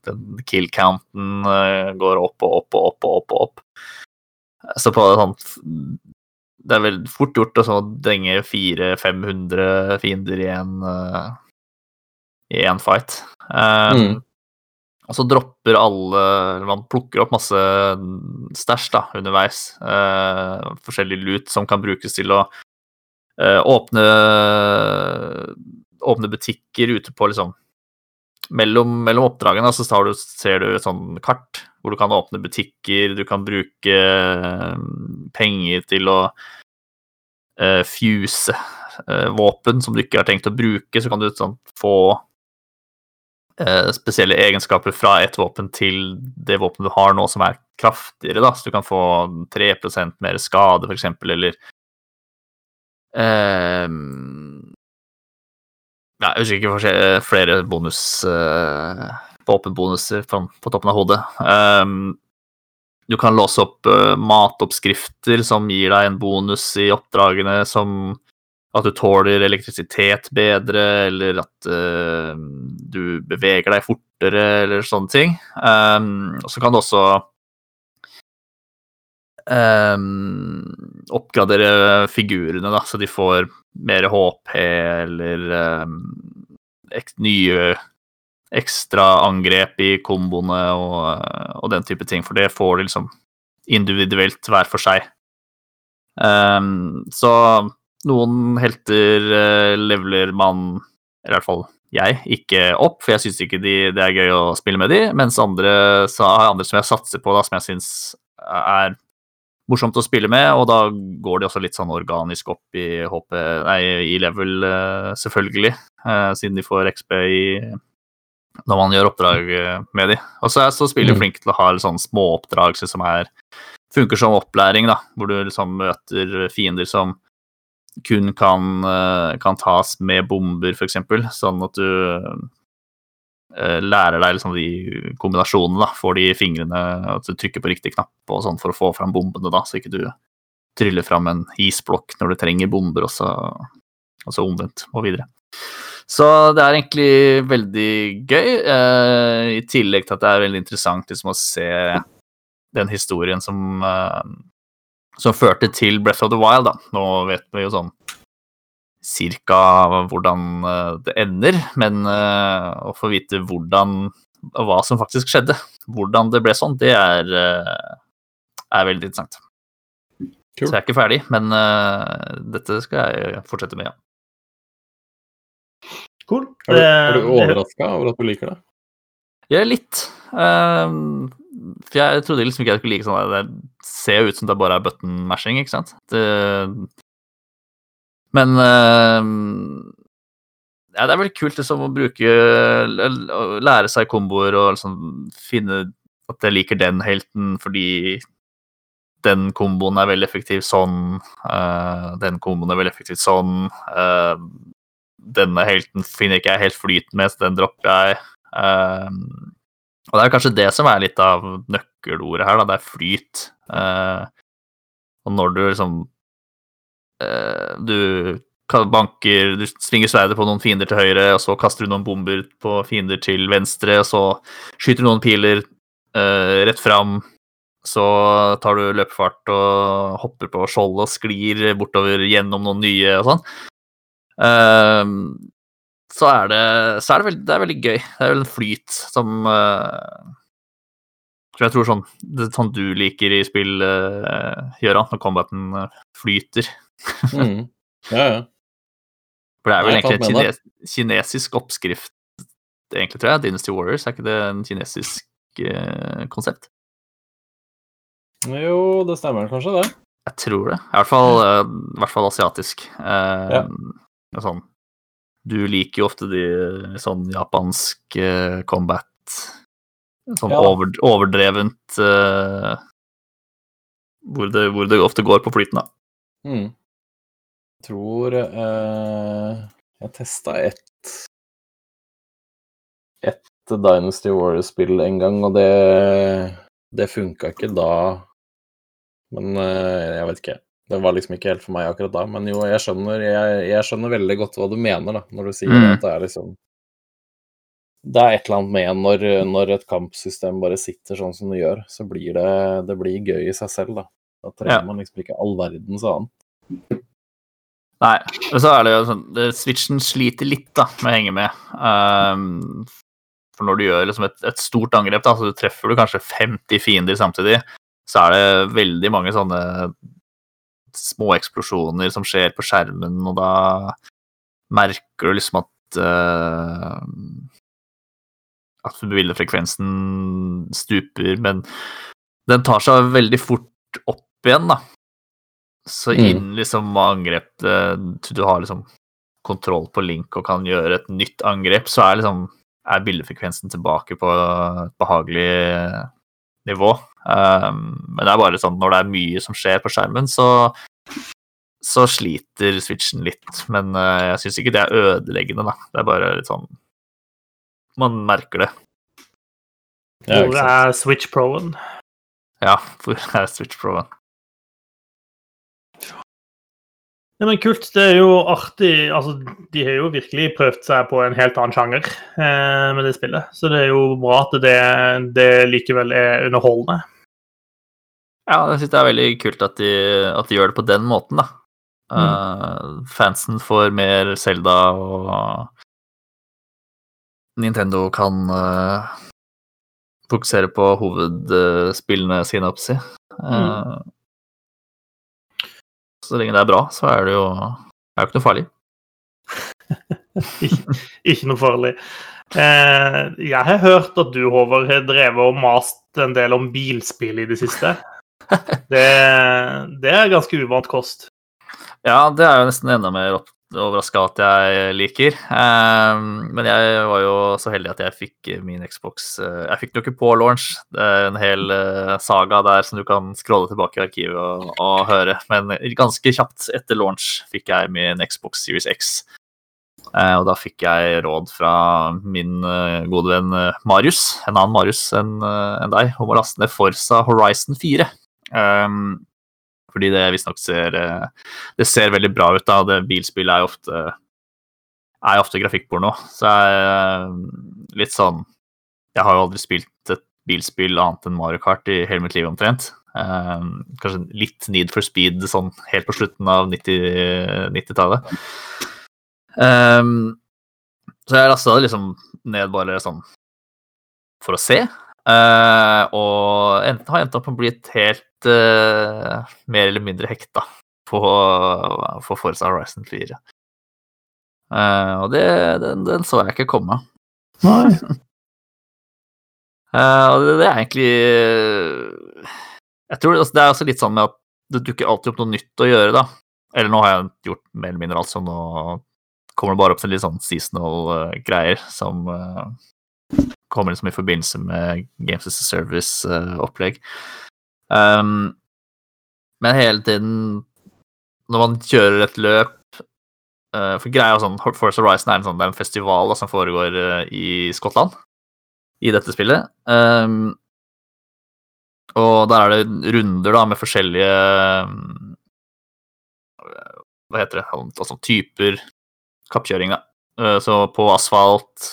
den kill-counten eh, går opp og opp og opp og opp. og opp. Så på sånn Det er veldig fort gjort å denge 400-500 fiender i en, i en fight. Um, mm. Og så dropper alle Man plukker opp masse stæsj da, underveis. Eh, forskjellig lut som kan brukes til å eh, åpne, åpne butikker ute på liksom Mellom, mellom oppdragene så du, ser du et sånn kart hvor du kan åpne butikker, du kan bruke eh, penger til å eh, fuse eh, våpen som du ikke har tenkt å bruke, så kan du sånn, få eh, spesielle egenskaper fra et våpen til det våpenet du har nå, som er kraftigere, da. Så du kan få 3% mer skade, f.eks., eller eh, ja, Jeg husker ikke flere bonus uh, våpenbonuser på toppen av hodet. Um, du kan låse opp uh, matoppskrifter som gir deg en bonus i oppdragene, som at du tåler elektrisitet bedre, eller at uh, du beveger deg fortere, eller sånne ting. Um, og så kan du også um, oppgradere figurene, da, så de får mer HP eller um, nye ekstra angrep i komboene og, og, den type ting, for det får de liksom individuelt hver for seg. Um, så noen helter uh, leveler man, i hvert fall jeg, ikke opp, for jeg syns ikke de, det er gøy å spille med de, mens andre, så andre som jeg satser på, da, som jeg syns er morsomt å spille med, og da går de også litt sånn organisk opp i, HP, nei, i level, uh, selvfølgelig, uh, siden de får XP i når man gjør oppdrag eh, med de. Og så er så spiller mm. flink til å ha sånn småoppdrag som er, funker som opplæring, da, hvor du liksom møter fiender som kun kan, eh, kan tas med bomber, f.eks., sånn at du uh, lærer deg liksom de kombinasjonene, da, får de fingrene, at du trykker på riktig knapp og sånn for å få fram bombene, da, så ikke du tryller fram en isblokk når du trenger bomber, og så, og så omvendt og videre. Så det er egentlig veldig gøy, eh, i tillegg til at det er veldig interessant liksom, å se den historien som, eh, som førte til Breath of the Wild. Da. Nå vet vi jo sånn cirka hvordan eh, det ender, men eh, å få vite hvordan og hva som faktisk skjedde, hvordan det ble sånn, det er, eh, er veldig interessant. Cool. Så jeg er ikke ferdig, men uh, dette skal jeg fortsette med, ja. Cool. Er du, er du overraska over at du liker det? Er litt. Um, for jeg trodde liksom ikke jeg skulle like sånn Det ser jo ut som det bare er button mashing, ikke sant? Det, men uh, ja, det er veldig kult liksom, å bruke lære seg komboer og liksom finne at jeg liker den helten fordi den komboen er veldig effektiv sånn. Uh, den komboen er veldig effektiv sånn. Uh, denne helten finner ikke jeg helt flyten med, så den dropper jeg. Um, og det er kanskje det som er litt av nøkkelordet her, da. Det er flyt. Eh, og når du liksom eh, Du banker Du svinger sverdet på noen fiender til høyre, og så kaster du noen bomber på fiender til venstre, og så skyter du noen piler eh, rett fram. Så tar du løpefart og hopper på skjoldet og sklir bortover gjennom noen nye og sånn. Uh, så er det, så er det, veldig, det er veldig gøy. Det er vel en flyt som uh, Jeg tror sånn det sånn du liker i spill, uh, Gjøran, når combaten uh, flyter. mm. Ja, ja. For det er vel egentlig en kines, kinesisk oppskrift, egentlig, tror jeg. Dynasty Warriors, er ikke det en kinesisk uh, konsept? Jo, det stemmer kanskje, det. Jeg tror det. I hvert fall, i hvert fall asiatisk. ja sånn Du liker jo ofte de sånn japansk uh, combat Sånn ja. over, overdrevent uh, hvor, det, hvor, det, ofte går på flyten, da. Mm. Jeg tror uh, jeg testa ett et Dynasty Warriors-spill en gang, og det, det funka ikke da. Men jeg vet ikke. Det var liksom ikke helt for meg akkurat da, men jo, jeg skjønner, jeg, jeg skjønner veldig godt hva du mener, da, når du sier mm. at det er liksom Det er et eller annet med når, når, et kampsystem bare sitter sånn som det gjør, så blir det, det blir gøy i seg selv, da. Da trenger ja. man liksom ikke all verdens annet. Nei, og så er det jo sånn Switchen sliter litt da, med å henge med. Um, for når du gjør liksom et, et, stort angrep, da, så treffer du kanskje 50 fiender samtidig, så er det veldig mange sånne små eksplosjoner som skjer på skjermen, og da merker du liksom at uh, At bildefrekvensen stuper, men den tar seg veldig fort opp igjen, da. Så mm. inn liksom angrep Du har liksom kontroll på Link og kan gjøre et nytt angrep, så er liksom er bildefrekvensen tilbake på et behagelig nivå. Um, men det er bare sånn når det er mye som skjer på skjermen, så, så sliter switchen litt. Men uh, jeg syns ikke det er ødeleggende, da. Det er bare litt sånn Man merker det. Hvor er Switch Pro-en? Ja, [laughs] hvor er Switch Pro-en? Ja, men Kult. Det er jo artig. altså De har jo virkelig prøvd seg på en helt annen sjanger eh, med det spillet. Så det er jo bra at det, det likevel er underholdende. Ja, jeg syns det er veldig kult at de, at de, gjør det på den måten, da. Mm. Uh, fansen får mer Selda, og Nintendo kan uh, fokusere på hovedspillene sine, opp si. Uh, mm. Så lenge det er bra, så er det jo, er jo ikke noe farlig. ikke, [laughs] ikke, noe farlig. Eh, jeg har hørt at du, Håvard, har drevet og mast en del om bilspill i det siste. Det, det er ganske uvant kost. Ja, det er jo nesten enda mer overraska at jeg liker. Ehm, men jeg var jo så heldig at jeg fikk min Xbox eh, Jeg fikk den jo ikke på launch. Det er en hel eh, saga der som du kan scrolle tilbake i arkivet og, og høre. Men ganske kjapt etter launch fikk jeg min Xbox Series X. Eh, og da fikk jeg råd fra min gode venn Marius, en annen Marius enn deg, om å laste ned Forsa Horizon 4. Fordi det visstnok ser eh, Det ser veldig bra ut. da, det Bilspill er jo ofte, er ofte grafikkporno. Så jeg er eh, litt sånn Jeg har jo aldri spilt et bilspill annet enn Mario Kart i hele mitt liv omtrent. Um, kanskje litt Need for speed sånn helt på slutten av 90-tallet. 90 um, så jeg lasta det liksom ned bare sånn for å se. Uh, og enten har endt opp med å bli et helt uh, mer eller mindre hekta på, på Forza Horizon 4. Uh, eh, og det, den, den, så jeg ikke komme. Nei. [laughs] uh, det, det, er egentlig Jeg tror det, det er også litt sånn med at det dukker alltid opp noe nytt å gjøre, da. Eller nå har jeg gjort mer eller mindre alt sånn, og kommer det bare opp til litt sånn seasonal uh, greier som uh, kommer liksom i forbindelse med Games as a Service-opplegg. Um, men hele tiden når man kjører et løp uh, For greia er sånn, Force Horizon er en, sånn, er en festival da, som foregår uh, i Skottland i dette spillet. Um, og der er det runder da med forskjellige um, Hva heter det Altså typer kappkjøring, da. Uh, så på asfalt,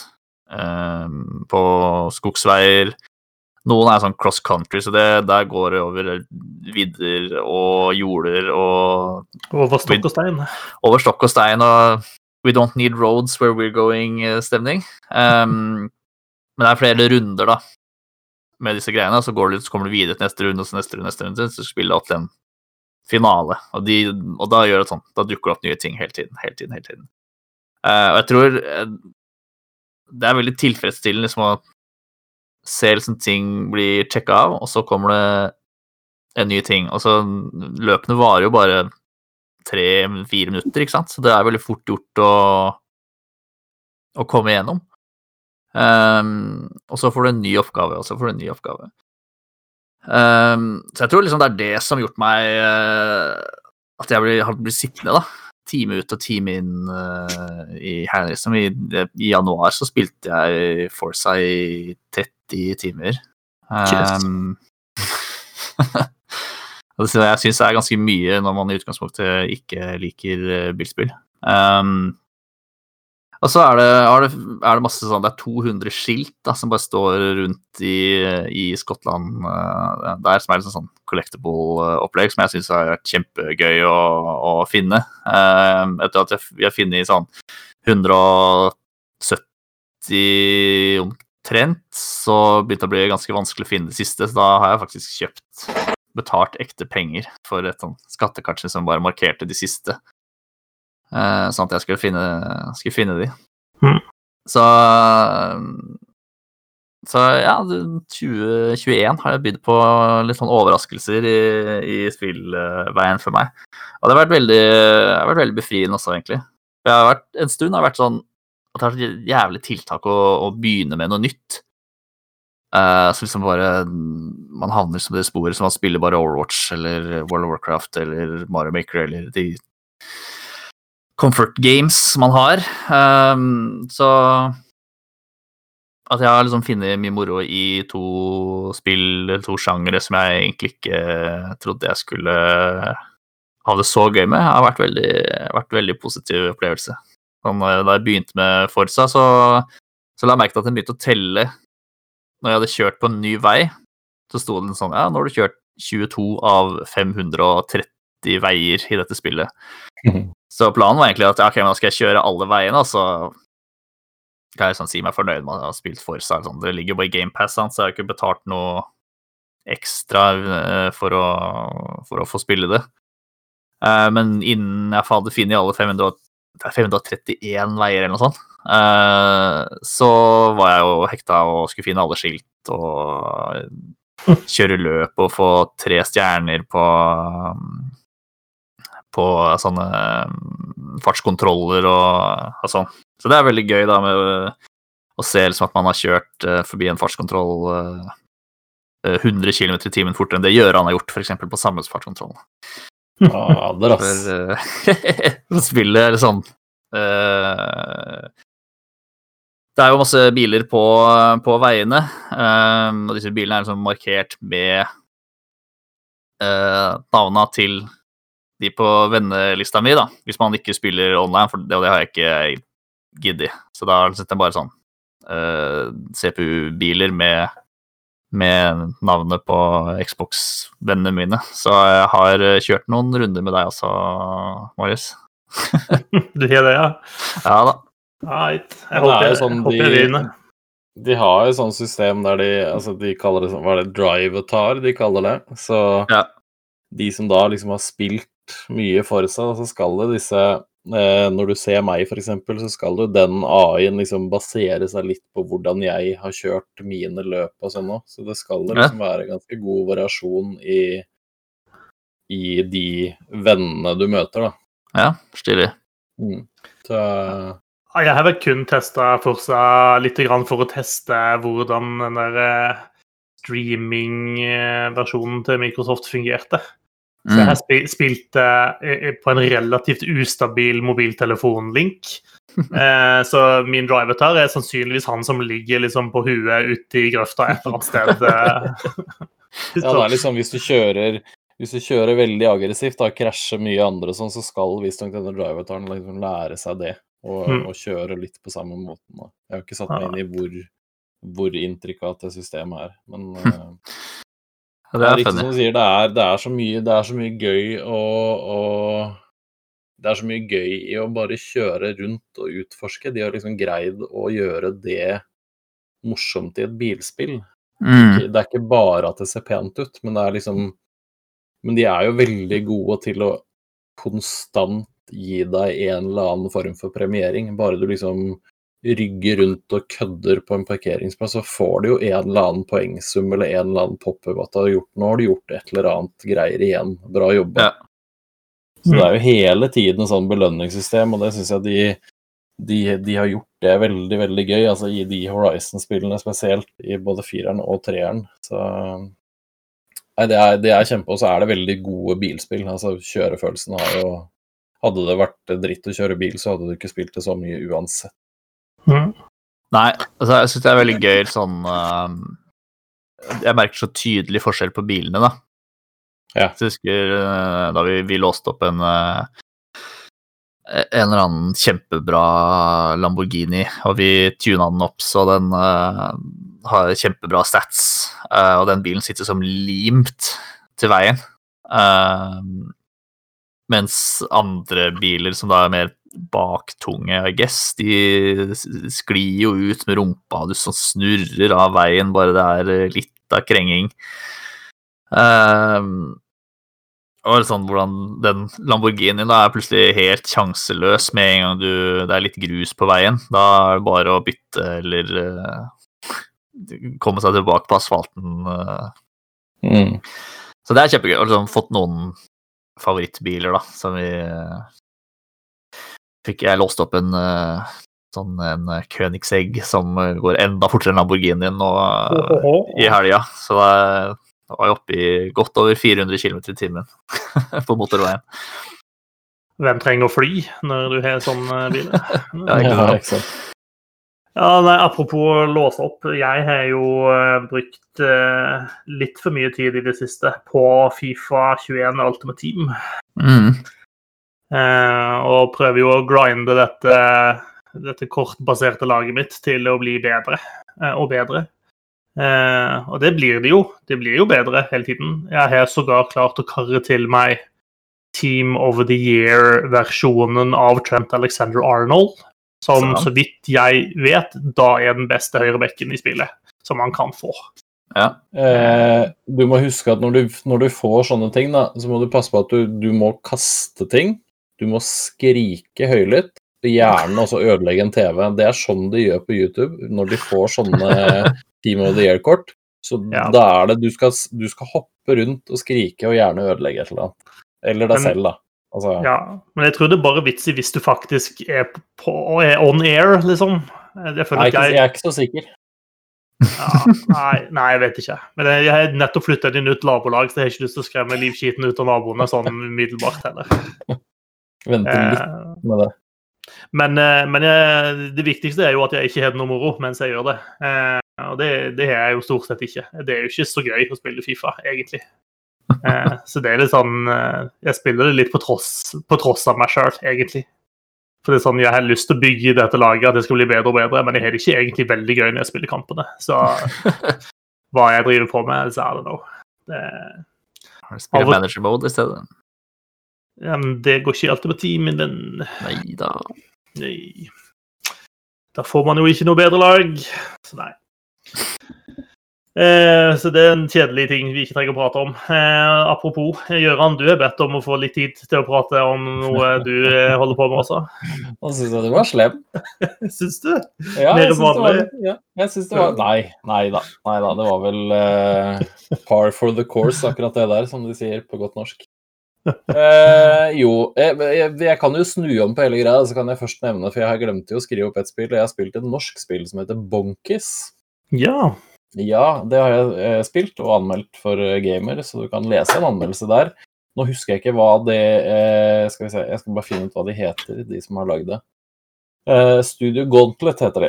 på skogsveier, noen er sånn cross country, så det, der går det over vidder og jorder og Over stokk og stein. Over stokk og stein og We don't need roads where we're going-stemning. Um, men det er flere runder, da, med disse greiene. Så, går du, så kommer du videre til neste runde og så neste runde, neste runde, så spiller du til en finale. Og, de, og, da gjør det sånn. Da dukker det opp nye ting hele tiden, hele tiden, hele tiden. Uh, og jeg tror uh, det er veldig tilfredsstillende liksom, å ser liksom ting blir sjekka av, og så kommer det en ny ting. Og så løpene varer jo bare tre-fire minutter, ikke sant, så det er veldig fort gjort å, å komme igjennom. Um, og så får du en ny oppgave, og så får du en ny oppgave. Um, så jeg tror liksom det er det som har gjort meg uh, At jeg blir, blitt sittende, da. Time ut og time inn uh, i liksom. I, I, januar så spilte jeg Forsa i 30 90 timer. Um, [laughs] jeg syns det er ganske mye når man i utgangspunktet ikke liker eh, bilspill. Um, og så er det, er, det, er det, masse sånn Det er 200 skilt da, som bare står rundt i, i Skottland uh, der, som er et sånn collectible-opplegg, som jeg syns har vært kjempegøy å, å finne. Uh, etter at jeg, vi har funnet sånn 170 omtrent, så begynte det å bli ganske vanskelig å finne det siste. Så da har jeg faktisk kjøpt betalt ekte penger for et sånt skattekart som bare markerte de siste. Uh, sånn at jeg skulle finne, skulle finne de. Mm. Så Så ja, 2021 har jeg bydd på litt sånn overraskelser i, i spillveien for meg. Og det har vært veldig, har vært veldig befriende også, egentlig. Jeg har vært, en stund har jeg vært sånn at det er et jævlig tiltak å, å begynne med noe nytt. Uh, så liksom bare Man havner som det sporet som man spiller bare Overwatch eller World of Warcraft eller Mario Maker eller de comfort games man har. Um, så at jeg har liksom funnet mye moro i to spill, to sjangere, som jeg egentlig ikke trodde jeg skulle ha det så gøy med, har vært veldig, vært veldig positiv opplevelse. Sånn, da jeg begynte med Forsa, så, så la jeg merke til at jeg begynte å telle når jeg hadde kjørt på en ny vei, så sto det sånn Ja, nå har du kjørt 22 av 530 veier i dette spillet. Mm. [laughs] Så planen var egentlig at ok, nå skal jeg kjøre alle veiene, og så kan jeg sånn si meg fornøyd med at jeg har spilt Forsa. Sånn. Det ligger jo bare i GamePass, så jeg har ikke betalt noe ekstra eh, for å, for å få spille det. Eh, men innen jeg hadde funnet alle 500, 531 veier eller noe sånt, Eh, så var jeg jo hekta og skulle finne alle skilt og kjøre løp og få tre stjerner på på sånne mm, fartskontroller og, og sånn. Så det er veldig gøy da med å se liksom at man har kjørt uh, forbi en fartskontroll uh, 100 km i timen fortere enn det Gjøran har gjort, f.eks. på samme fartskontroll. ass. er [laughs] For, spillet er sånn uh, det er jo masse biler på, på veiene, um, og disse bilene er liksom markert med uh, navna til de på vennelista mi, da, hvis man ikke spiller online, for det, det har jeg ikke giddet. Så da setter jeg bare sånn uh, CPU-biler med, med navnet på Xbox-vennene mine. Så jeg har kjørt noen runder med deg også, Marius. [laughs] du har det, ja? Ja da. Right. Jeg håper, jeg, sånn, håper jeg vinner. De har jo sånt system der de altså de kaller det sånn, Hva er det drive-tar de kaller det? Så ja. de som da liksom har spilt mye for seg, så skal det disse Når du ser meg, f.eks., så skal jo den AI-en liksom basere seg litt på hvordan jeg har kjørt mine løp og sånn òg. Så det skal liksom være ganske god variasjon i, i de vennene du møter, da. Ja, stilig. Mm. Så jeg har vel kun testa Forsa litt for å teste hvordan den der eh, streaming-versjonen til Microsoft fungerte. Så jeg har mm. spilt eh, på en relativt ustabil mobiltelefonlink. [laughs] Eh, så min drivetar er sannsynligvis han som ligger liksom på huet ute i grøfta et eller annet sted. [laughs] ja, det er liksom hvis du kjører hvis du kjører veldig aggressivt, og krasjer mye andre sånn, så skal visstnok denne drivetaren liksom lære seg det og, mm. og kjøre litt på samme måten. Da. Jeg har ikke satt meg inn i hvor, hvor intrikat det systemet er, men uh, [laughs] det er, riktig som du sier, det er, det er, så mye, det er så mye gøy og, å det er så mye gøy i å bare kjøre rundt og utforske. De har liksom greid å gjøre det morsomt i et bilspill. Mm. Det er ikke bare at det ser pent ut, men det er liksom Men de er jo veldig gode til å konstant gi deg en eller annen form for premiering. Bare du liksom rygger rundt og kødder på en parkeringsplass, så får du jo en eller annen poengsum eller en eller annen pop-up at du har gjort Nå har du gjort et eller annet greier igjen. Bra jobba. Ja. Så det er jo hele tiden sånn belønningssystem, og det syns jeg de, de, de, har gjort det veldig, veldig gøy. Altså i de Horizon-spillene spesielt, i både fireren og treeren. Så Nei, det er, det er kjempe, og så er det veldig gode bilspill. Altså kjørefølelsen har jo hadde det vært dritt å kjøre bil, så hadde du ikke spilt det så mye uansett. Mm. Nei, altså jeg syns det er veldig gøy sånn uh, Jeg merker så tydelig forskjell på bilene, da. Ja. Jeg husker uh, da vi, vi, låste opp en uh, en eller annen kjempebra Lamborghini, og vi tuna den opp så den har kjempebra stats, og den bilen sitter som limt til veien. Uh, mens andre biler som da er mer baktunge, I guess, de sklir jo ut med rumpa, du sånn snurrer av veien bare det er eh, litt av krenging. Um, og sånn hvordan den Lamborghinien da er plutselig helt sjanseløs med en gang du, det er litt grus på veien. Da er det bare å bytte eller uh, komme seg tilbake på asfalten. Uh. Mm. Så det er kjempegøy. Og liksom fått noen favorittbiler, da, som vi fikk jeg låst opp en uh, sånn en Königsegg som går enda fortere enn Lamborghinien nå i helga. Så da var jeg oppe i godt over 400 km i timen [laughs] på motorveien. Hvem trenger å fly når du har sånn [laughs] bil? ja, ikke sant. Ja, nei, Apropos låse opp. Jeg har jo brukt litt for mye tid i det siste på Fifa 21 Ultimate Team. Mm. Uh, og prøver jo å grinde dette, dette kortbaserte laget mitt til å bli bedre og bedre. og det blir det jo. Det blir jo bedre hele tiden. Jeg har sågar klart å karre til meg Team of the Year-versjonen av Trent Alexander Arnold. Som så vidt jeg vet, da er den beste høyrebekken i spillet som man kan få. Ja. Eh, du må huske at når du, når du, får sånne ting, da, så må du passe på at du, du må kaste ting. Du må skrike høylytt. Gjerne også ødelegge en TV. Det er sånn de gjør på YouTube når de får sånne [laughs] Team of the Year-kort. Så ja. da er det du skal, du skal, hoppe rundt og skrike og gjerne ødelegge et eller annet. Eller deg selv, da. Altså, ja, men jeg tror det er bare vits i hvis du faktisk er, på, er on air, liksom. Jeg, nei, jeg, jeg er ikke så sikker. Ja, nei, nei, jeg vet ikke. Men jeg har nettopp flytta inn i nytt nabolag, så jeg har ikke lyst til å skremme livskiten ut av naboene sånn umiddelbart heller. [laughs] Vente litt eh, med det. Men, eh, men jeg, det viktigste er jo at jeg ikke har noe moro mens jeg gjør det. Eh, og det, det har jeg jo stort sett ikke. Det er jo ikke så gøy å spille Fifa, egentlig. Eh, [laughs] så det er litt sånn eh, Jeg spiller det litt på tross, på tross av meg sjøl, egentlig. For det er sånn, Jeg har lyst til å bygge dette laget at det skal bli bedre og bedre, men jeg har det ikke egentlig veldig gøy når jeg spiller kampene. Så [laughs] hva jeg driver på med, så er det nå. Spiller manager mode i stedet? Ja, men det går ikke alltid på teamen din. Nei da. Nei. Da får man jo ikke noe bedre lag. Så nei. Eh, så det er en kjedelig ting vi ikke trenger å prate om. Eh, apropos, Gøran, du er bedt om å få litt tid til å prate om noe du eh, holder på med også. Nå syns jeg du var slem. [laughs] syns du? Ja, Mer vanlig? Ja, jeg syns det var Nei, nei da. Nei da. Det var vel uh, par for the course, akkurat det der, som de sier på godt norsk. Uh, jo, jeg, jeg, jeg, kan jo snu om på hele greia, så kan jeg først nevne, for jeg har glemt å skrive opp et spill, og jeg har spilt et norsk spill som heter Bonkis. Ja. Ja, det har jeg eh, spilt og anmeldt for eh, gamer, så du kan lese en anmeldelse der. Nå husker jeg ikke hva det eh, Skal vi se, jeg skal bare finne ut hva de heter, de som har lagd det. Studio Gauntlet heter de.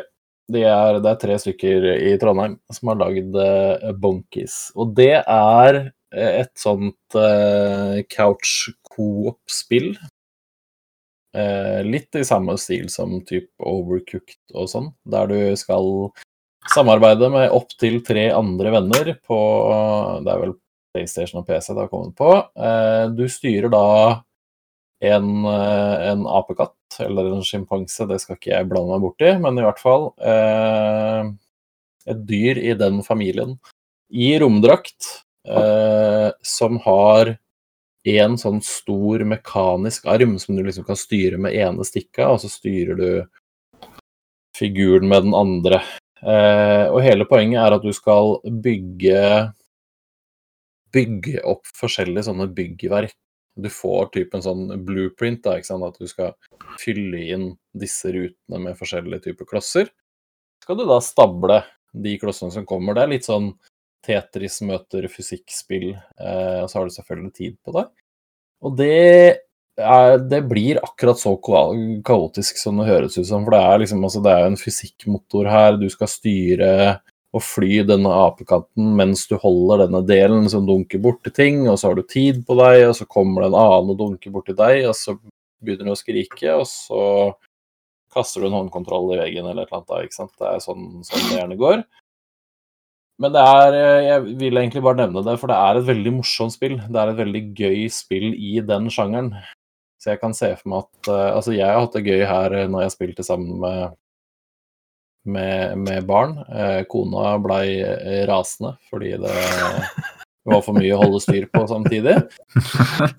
de er, det er tre stykker i Trondheim som har lagd Bonkis Og det er et sånt couch coop-spill. litt i samme stil som type Overcooked og sånn, der du skal Samarbeide med opptil tre andre venner på Det er vel PlayStation og PC det har kommet på. Eh, du styrer da en, eh, en apekatt eller en sjimpanse, det skal ikke jeg blande meg borti, men i hvert fall eh, et dyr i den familien i romdrakt som har en sånn stor mekanisk arm som du liksom kan styre med ene stikka, og så styrer du figuren med den andre. Eh, og hele poenget er at du skal bygge bygge opp forskjellige sånne byggverk. Du får typen sånn blueprint, da, ikke sant? at du skal fylle inn disse rutene med forskjellige typer klosser. Skal du da stable de klossene som kommer. Det er litt sånn Tetris møter fysikkspill, eh, og så har du selvfølgelig tid på det. Og det er, det blir akkurat så kaotisk som det høres ut som. For det er liksom altså, det er en fysikkmotor her. Du skal styre og fly denne apekatten mens du holder denne delen som dunker borti ting, og så har du tid på deg, og så kommer det en annen og dunker borti deg, og så begynner du å skrike, og så kaster du en håndkontroll i veggen eller et eller annet. ikke sant? Det er sånn, sånn det gjerne går. Men det er Jeg vil egentlig bare nevne det, for det er et veldig morsomt spill. Det er et veldig gøy spill i den sjangeren. Så jeg kan se for meg at uh, Altså, jeg har hatt det gøy her eh, når jeg spilte sammen med, med, med barn. Kona blei rasende fordi det [laughs] var for mye å holde styr på samtidig.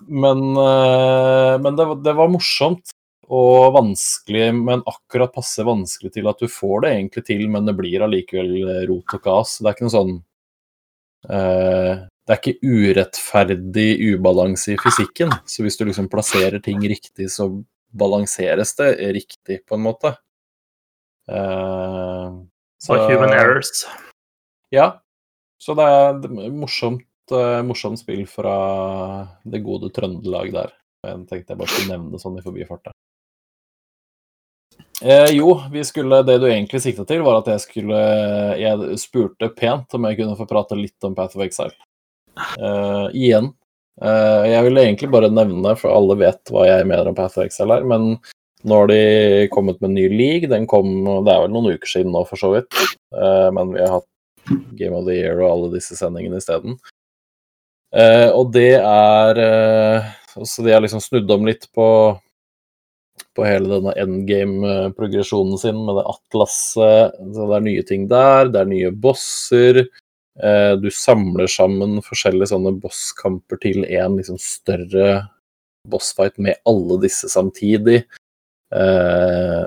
Men, men det, det, var morsomt og vanskelig, men akkurat passe vanskelig til at du får det egentlig til, men det blir allikevel rot og kas. Det er ikke noe sånn det er ikke urettferdig ubalanse i fysikken. Så hvis du liksom plasserer ting riktig, så balanseres det riktig, på en måte. Uh, så, human errors. Ja. Så det er morsomt, uh, morsomt spill fra det gode Trøndelag der. Jeg tenkte jeg bare skulle nevne det sånn i forbifarta. Eh, jo, skulle, det du egentlig sikta til, var at jeg skulle Jeg spurte pent om jeg kunne få prate litt om Path of Exile. Eh, igjen. Eh, jeg ville egentlig bare nevne, for alle vet hva jeg mener om Path of Exile her, men nå har de kommet med en ny league. Den kom Det er vel noen uker siden nå, for så vidt. Eh, men vi har hatt Game of the Year og alle disse sendingene isteden. Eh, og det er eh, Så de har liksom snudd om litt på på hele denne endgame-progresjonen sin med det atlaset. Så det er nye ting der, det er nye bosser. Eh, du samler sammen forskjellige sånne bosskamper til en liksom større bossfight med alle disse samtidig. Eh,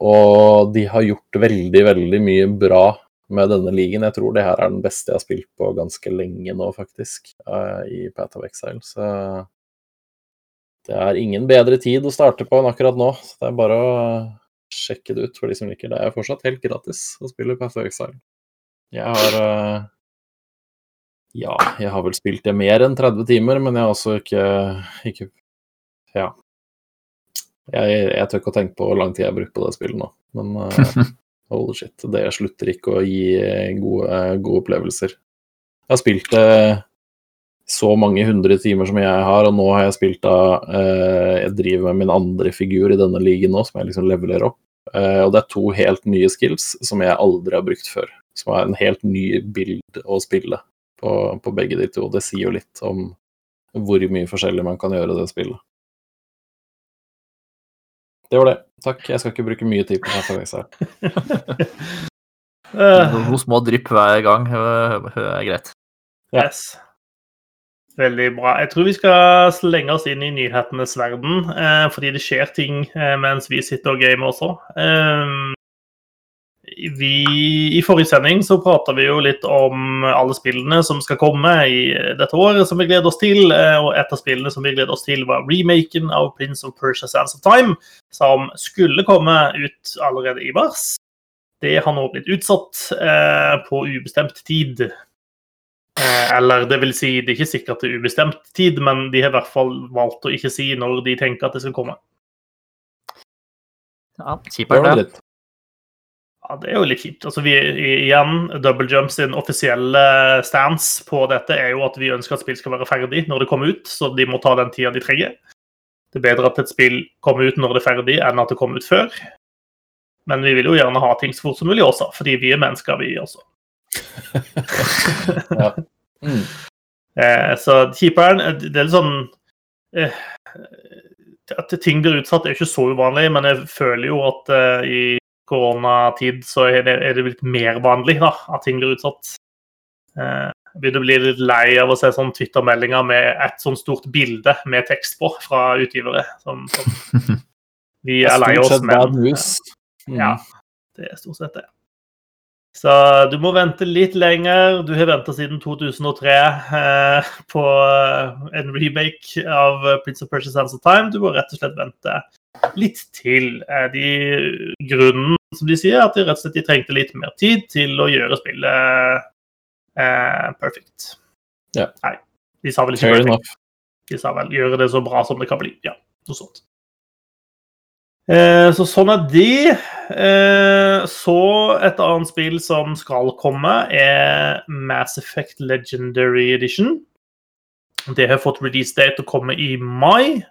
og de har gjort veldig, veldig mye bra med denne ligaen. Jeg tror det her er den beste jeg har spilt på ganske lenge nå, faktisk, eh, i Path of Exile. Så det er ingen bedre tid å starte på enn akkurat nå. Så det er bare å sjekke det ut for de som liker det. Det er fortsatt helt gratis å spille Path of Exile. Jeg har uh, Ja, jeg har vel spilt det mer enn 30 timer, men jeg har også ikke, ikke Ja. Jeg, jeg tør ikke å tenke på hvor lang tid jeg har brukt på det spillet nå, men uh, [laughs] holy shit. Det slutter ikke å gi gode, gode opplevelser. Jeg har spilt det uh, så mange hundre timer som jeg har, og nå har jeg spilt av eh, Jeg driver med min andre figur i denne ligaen nå, som jeg liksom leveler opp. Eh, og det er to helt nye skills som jeg aldri har brukt før. Som er en helt ny bild å spille på, på begge de to. Det sier jo litt om hvor mye forskjellig man kan gjøre i det spillet. Det var det. Takk. Jeg skal ikke bruke mye tid på FFX her. Noen små drypp hver gang er greit. Yes. Veldig bra. Jeg tror vi skal slenge oss inn i nyhetenes verden, eh, fordi det skjer ting eh, mens vi sitter og gamer også. Eh, vi, I forrige sending så prata vi jo litt om alle spillene som skal komme i dette året, som vi gleder oss til. Eh, og et av spillene som vi gleder oss til, var remaken av Prince of Persia Sands of Time, som skulle komme ut allerede i mars. Det har nå blitt utsatt eh, på ubestemt tid. Eh, eller det vil si, det er ikke sikkert til ubestemt tid, men de har i hvert fall valgt å ikke si når de tenker at det skal komme. Ja, kjipert det. Ja, det er jo litt kjipt. Altså, vi, igjen, Double Jump sin offisielle stance på dette er jo at vi ønsker at spill skal være ferdig når det kommer ut, så de må ta den tida de trenger. Det er bedre at et spill kommer ut når det er ferdig, enn at det kommer ut før. Men vi vil jo gjerne ha ting så fort som mulig også, fordi vi er mennesker, vi også. [laughs] ja. mm. eh, så keeperen eh, Det er litt sånn eh, At ting blir utsatt, er ikke så uvanlig, men jeg føler jo at eh, i koronatid så er det, er det, blitt mer vanlig da, at ting blir utsatt. Eh, jeg begynner å bli litt lei av å se sånn Twitter-meldinger med et sånn stort bilde med tekst på fra utgivere. Som, som [laughs] vi er lei oss, men Ja, det er stort sett det. Så du må vente litt lenger. Du har venta siden 2003 eh, på en remake av Prince of Persia Sands of Time. Du må rett og slett vente litt til. Eh, de, grunnen, som de sier, at de rett og slett de trengte litt mer tid til å gjøre spillet eh, perfect. Ja. Nei, de sa vel ikke Fair perfect. Enough. De sa vel gjøre det så bra som det kan bli. Ja, noe sånt. Eh, så sånn er de. Eh, så et annet spill som skal komme, er Mass Effect Legendary Edition. Det har fått release date å komme i mai.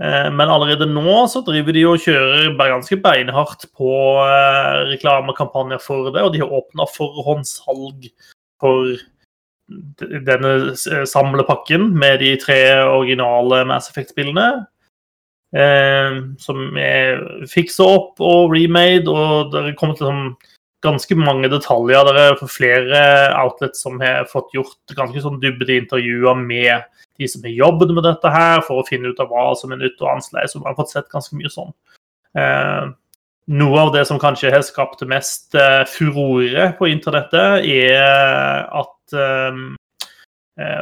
Eh, men allerede nå så driver de og kjører ganske beinhardt på reklamekampanjer for det. Og de har åpna forhåndssalg for denne samlepakken med de tre originale Mass Effect-spillene. Eh, som er fiksa opp og remade, og det er kommet liksom ganske mange detaljer. Det er flere outlets som har fått gjort ganske sånn dybde intervjuer med de som har jobbet med dette her, for å finne ut av hva som er nytt og annerledes. Så man har fått sett ganske mye sånn. Eh, noe av det som kanskje har skapt mest eh, furore på internettet, er at eh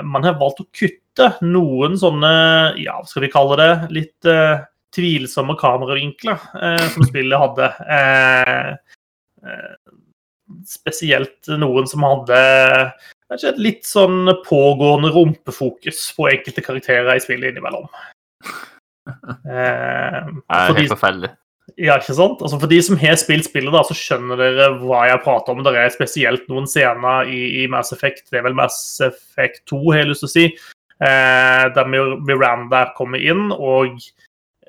man har valgt å kutte noen sånne, ja, skal vi kalle det, litt uh, tvilsomme kameravinkler uh, som spillet hadde. Uh, eh, spesielt noen som hadde kanskje et litt sånn pågående rumpefokus på enkelte karakterer i spillet innimellom. [laughs] Eh, det er helt forferdelig. Ja, ikke sant? Altså For de som har spilt spillet, da, så skjønner dere hva jeg prater om. Det er spesielt noen scener i, i, Mass Effect, det er vel Mass Effect 2, har jeg lyst til å si, eh, der Miranda kommer inn, og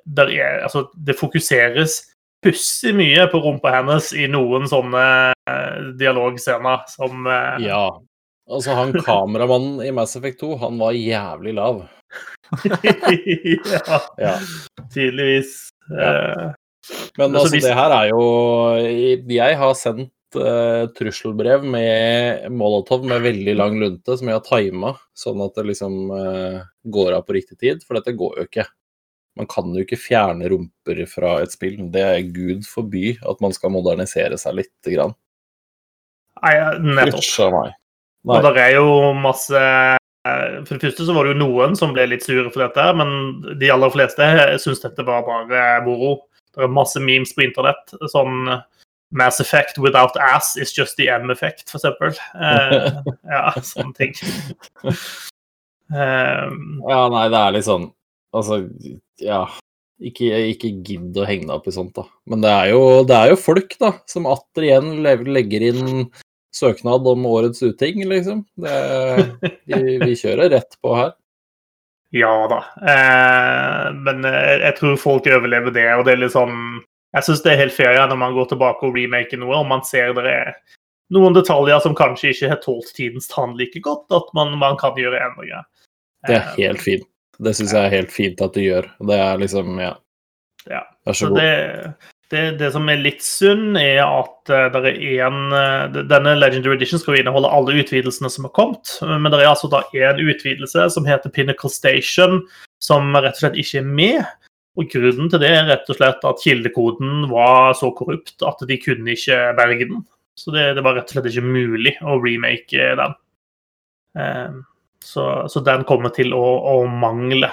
er, altså, det fokuseres pussig mye på rumpa hennes i noen sånne eh, dialogscener som eh... Ja. Altså, han [laughs] kameramannen i Mass Effect 2, han var jævlig lav. [laughs] ja, ja, tydeligvis. Ja. Eh, men altså, det her er jo Jeg har sendt uh, trusselbrev med Molotov med veldig lang lunte, som jeg har tima, sånn at det liksom uh, går av på riktig tid. For dette går jo ikke. Man kan jo ikke fjerne rumper fra et spill. Det er gud forby at man skal modernisere seg lite grann. Nei, nettopp. Nei. Og det er jo masse For det første så var det jo noen som ble litt sure for dette, men de aller fleste syns dette var bare moro. Det er masse memes på internett. Sånn Mass Effect without ass is just the M-effect, for eksempel. Eh, ja, sånne ting. Um, ja, nei, det er litt sånn Altså, ja. Ikke, ikke gidd å henge deg opp i sånt, da. Men det er jo, det er jo folk, da, som atter igjen legger inn søknad om årets uting, liksom. Det, vi, vi kjører rett på her. Ja da. Eh, men eh, jeg tror folk overlever det. og det er litt sånn Jeg syns det er helt fair når man går tilbake og remaker noe, og man ser det er noen detaljer som kanskje ikke har tålt tidens tann like godt, at man, man, kan gjøre endringer. Det er helt fint. Det syns jeg er helt fint at du gjør. Det er liksom Ja. ja. Vær så, så god. Det, det, det, som er litt synd, er at det er en, uh, denne Legendary Edition skal inneholde alle utvidelsene som har kommet. Men det er altså da én utvidelse som heter Pinnacle Station, som rett og slett ikke er med. Og Grunnen til det er rett og slett at kildekoden var så korrupt at de kunne ikke berge den. Så det, det var rett og slett ikke mulig å remake den. Uh, så, så, den kommer til å, å mangle.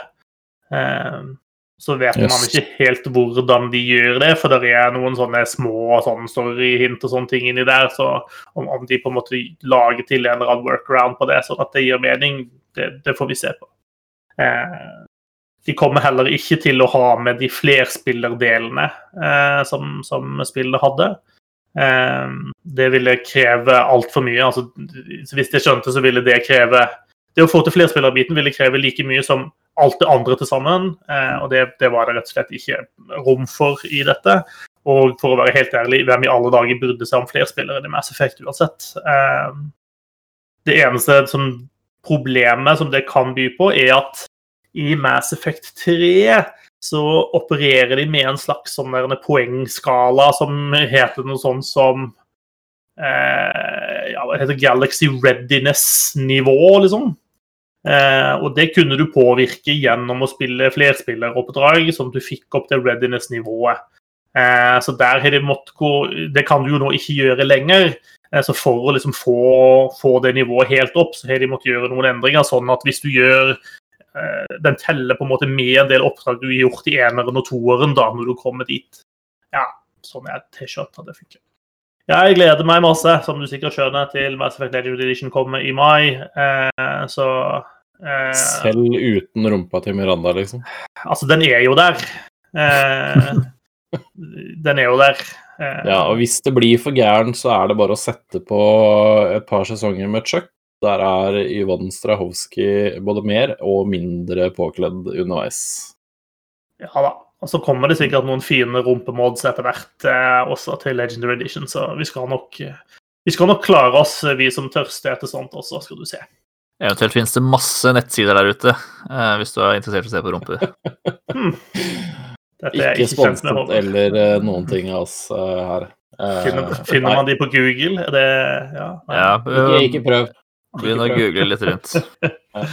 Så vet yes. man ikke helt hvordan de gjør det, for det er noen sånne små sånn story-hint og sånne ting inni der. Så om, om, de på en måte lager til en eller annen workaround på det, sånn at det gir mening, det, det får vi se på. Eh, de kommer heller ikke til å ha med de flerspillerdelene eh, som, som spillet hadde. Eh, det ville kreve altfor mye. Altså, hvis jeg skjønte, så ville det kreve Det å få til flerspillerbiten ville kreve like mye som alt det andre til sammen. Eh, og det, det, var det rett og slett ikke rom for i dette. Og for å være helt ærlig, hvem i alle dager brydde seg om flerspillere i Mass Effect uansett? Eh, det eneste som problemet som det kan by på, er at i Mass Effect 3 så opererer de med en slags sånn poengskala som heter noe sånt som eh, ja, hva heter Galaxy Readiness-nivå, liksom. Eh, og det kunne du påvirke gjennom å spille flerspilleroppdrag, sånn at du fikk opp det readiness-nivået. Eh, så der har de måttet gå Det kan du jo nå ikke gjøre lenger. Eh, så for å liksom få, få, det nivået helt opp, så har de måttet gjøre noen endringer. Sånn at hvis du gjør eh, Den teller på en måte med en del oppdrag du har gjort i eneren og toeren da, når du kommer dit. Ja, sånn er T-skjorta det funker. Jeg gleder meg masse, som du sikkert skjønner, til Mass Effect Legend Edition kommer i mai. Eh, så eh, Selv uten rumpa til Miranda, liksom? Altså, den er jo der. Eh, [laughs] den er jo der. Eh, ja, og hvis det blir for gæren, så er det bare å sette på et par sesonger med Chuck. Der er Yvonne Strahovski både mer og mindre påkledd underveis. Ja da. Og så kommer det sikkert noen fine rumpemods etter hvert eh, også til Legendary Edition, så vi skal, nok, vi skal nok klare oss, eh, vi som tørster etter sånt også, skal du se. Eventuelt finnes det masse nettsider der ute, eh, hvis du er interessert i å se på rumper. [laughs] hmm. ikke, ikke sponset eller uh, noen ting av oss uh, her. Uh, finner, finner man de på Google? Er det Ja. ja ikke, ikke prøv. Begynn å google litt rundt.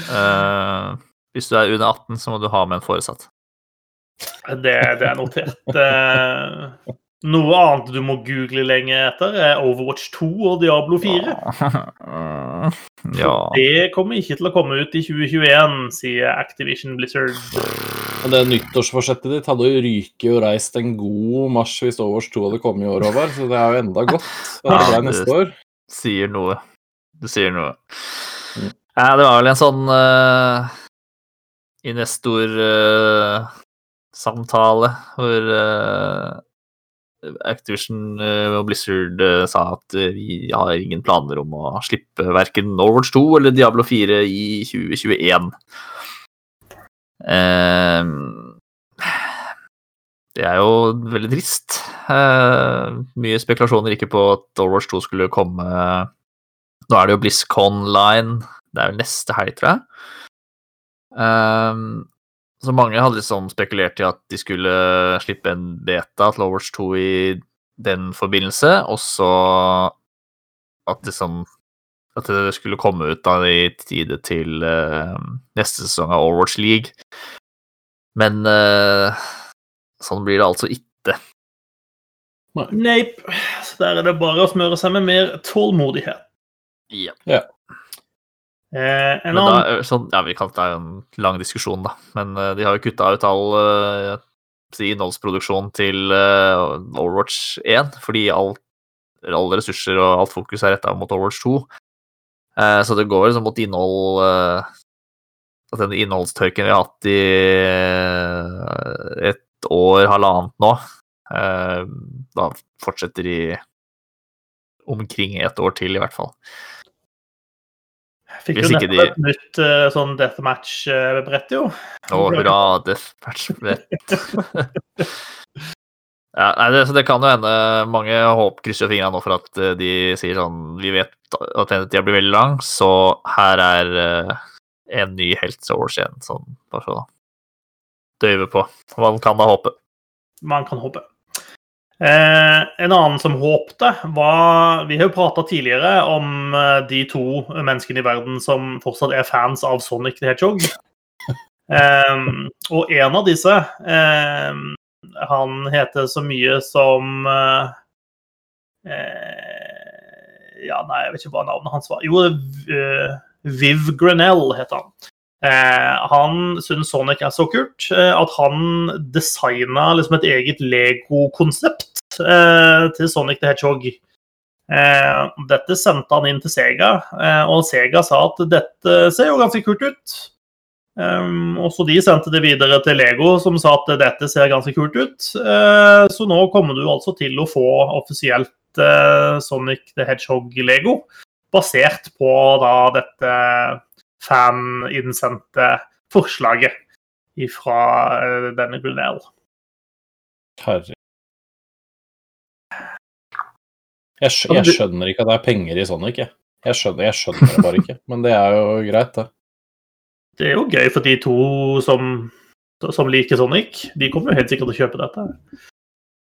[laughs] hvis du er under 18, så må du ha med en foresatt. Det, det er notert. Eh, noe annet du må google lenge etter, er Overwatch 2 og Diablo 4. [laughs] Ja. Det kommer ikke til å komme ut i 2021, sier Activision Blizzard. Det nyttårsforsettet ditt hadde jo ryket og reist en god marsj hvis Overwatch 2 hadde kommet i år, Håvard, så det er jo enda godt det ble neste år. Sier noe. Du sier noe. Mm. Ja, det var vel en sånn uh, investor-samtale hvor uh, Activision uh, og Blizzard sa at vi har ingen planer om å slippe verken Overwatch 2 eller Diablo 4 i 2021. Ehm, det er jo veldig trist. mye spekulasjoner ikke på at Overwatch 2 skulle komme Nå er det jo BlizzCon Line. Det er jo neste helg, tror jeg. Så mange hadde liksom spekulert i at de skulle slippe en beta til Overwatch 2 i den forbindelse, og så at liksom at det skulle komme ut da i tide til uh, neste sesong av Overwatch League. Men uh, sånn blir det altså ikke. Nape. Så der er det bare å smøre seg med mer tålmodighet. Ja. Ja. Eh, en annen da, sånn, ja, vi kan ta en lang diskusjon, da. Men uh, de har jo kutta ut all uh, innholdsproduksjon til uh, Overwatch 1, fordi alt, alle ressurser og alt fokus er retta mot Overwatch 2. Uh, så det går liksom mot innhold eh, At den innholdstørken vi har hatt i eh, et år, halvannet nå, eh, da fortsetter i omkring et år til, i hvert fall. Fikk hvis jo nettopp de- et nytt uh, sånn deathmatch-brett, jo. Å, hurra, deathmatch-brett. [laughs] ja, nei, det, så det kan jo hende mange håp krysser fingrene nå for at eh, de sier sånn Vi vet at tida blir veldig lang, så her er uh, en ny helt år igjen. Sånn, bare så døyve på. Man kan da håpe. Man kan håpe. Eh, en annen som håpte, var Vi har jo prata tidligere om eh, de to menneskene i verden som fortsatt er fans av Sonic the Hedgehog. [laughs] Eh, og en av disse eh, Han heter så mye som eh, eh, Ja, nei, jeg vet ikke hva navnet hans var. Jo, Viv Grenell heter han. Eh, han syntes Sonic er så kult eh, at han designa liksom et eget Lego-konsept eh, til Sonic the Hedgehog. Eh, dette sendte han inn til Sega, eh, og Sega sa at dette ser jo ganske kult ut. Um, og så De sendte det videre til Lego, som sa at dette ser ganske kult ut. Eh, så nå kommer du altså til å få offisielt eh, Sonic the Hedgehog-lego, basert på da dette faninnsendte forslaget fra denne Brunel. Herre. Jeg, skj jeg skjønner ikke at det er penger i Sonic, jeg. Jeg skjønner, jeg skjønner det bare ikke. [laughs] Men det er jo greit, det. Det er jo gøy for de to som, som liker Sonic. De kommer jo helt sikkert til å kjøpe dette.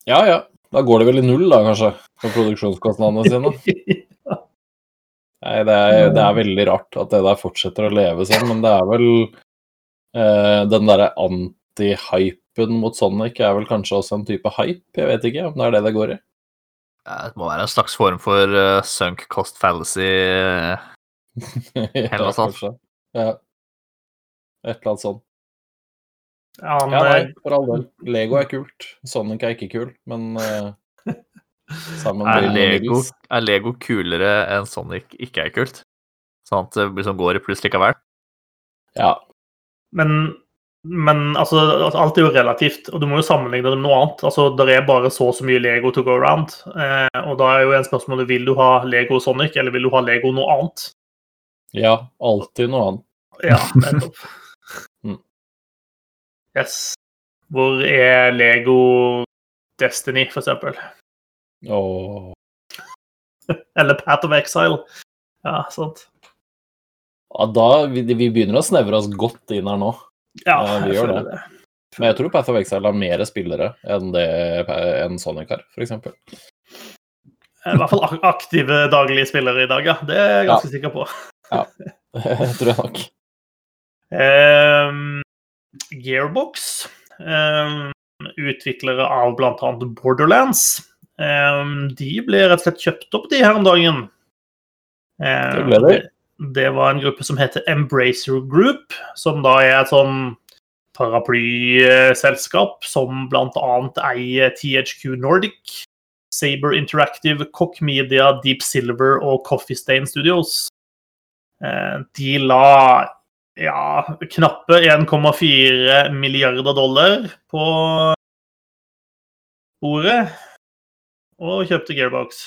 Ja ja. Da går det vel i null, da, kanskje, på produksjonskostnadene sine. [laughs] Nei, det er, det er veldig rart at det der fortsetter å leve sånn, men det er vel eh, Den derre anti-hypen mot Sonic er vel kanskje også en type hype? Jeg vet ikke om det er det det går i. Ja, Det må være en slags form for uh, sunk cost fallacy. [laughs] eller noe sånt. Ja. Et eller annet sånt. Han, Ja, nei, for all del. Lego er kult. Sonic er ikke kul, men sammen Er Lego, er Lego kulere enn Sonic ikke er kult? Sånn at det liksom går i pluss likevel? Ja. Men, men altså, alt er jo relativt, og du må jo sammenligne det med noe annet. Altså, Det er bare så og så mye Lego to go around. Eh, og da er jo en spørsmål vil du ha Lego Sonic, eller vil du ha Lego noe annet? ja, alltid noe annet. Ja, nettopp. [laughs] Mm. Yes. Hvor er Lego Destiny, for eksempel? Åh. Eller Path of Exile? Ja, sant. Ja, da, vi, vi begynner å snevre oss godt inn her nå. Ja, Ja, vi gjør det. det. Men jeg tror Path of Exile har mer spillere enn det en Sonic har, f.eks. I hvert fall aktive daglige spillere i dag, ja. Det er jeg ganske sikker på. ja, [laughs] [laughs] Det tror jeg nok. Um, Gearbox, um, utviklere av bl.a. Borderlands, de ble rett og slett kjøpt opp de her om dagen. Ehm, Det ble de. det var en gruppe som heter Embracer Group, som da er et sånn paraplyselskap som bl.a. eier THQ Nordic, Saber Interactive, Cock Media, Deep Silver og Coffee Stain Studios. Eh, de la ja, knappe 1,4 milliarder dollar på bordet og kjøpte Gearbox.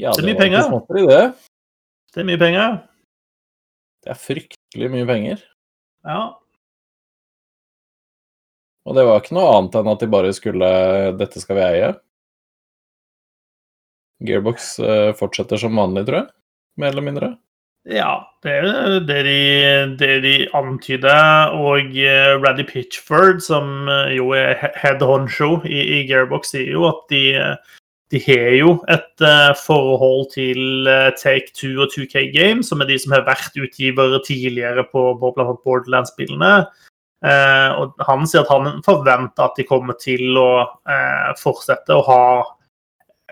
Ja, Det er mye penger. det. Det er mye penger. Det er fryktelig mye penger. Ja. Og det var ikke noe annet enn at de bare skulle Dette skal vi eie. Gearbox eh, fortsetter som vanlig, tror jeg. Mer eller mindre. Ja, det er det de, det de antyder. Og eh, Raddy Pitchford, som eh, jo er he- head honcho i, i Gearbox, sier jo at de, eh, de har jo et forhold til Take Two og 2K Games, som er de som har vært utgivere tidligere på, på bl.a. Borderlands-spillene. Eh, og han sier at han forventer at de kommer til å eh, fortsette å ha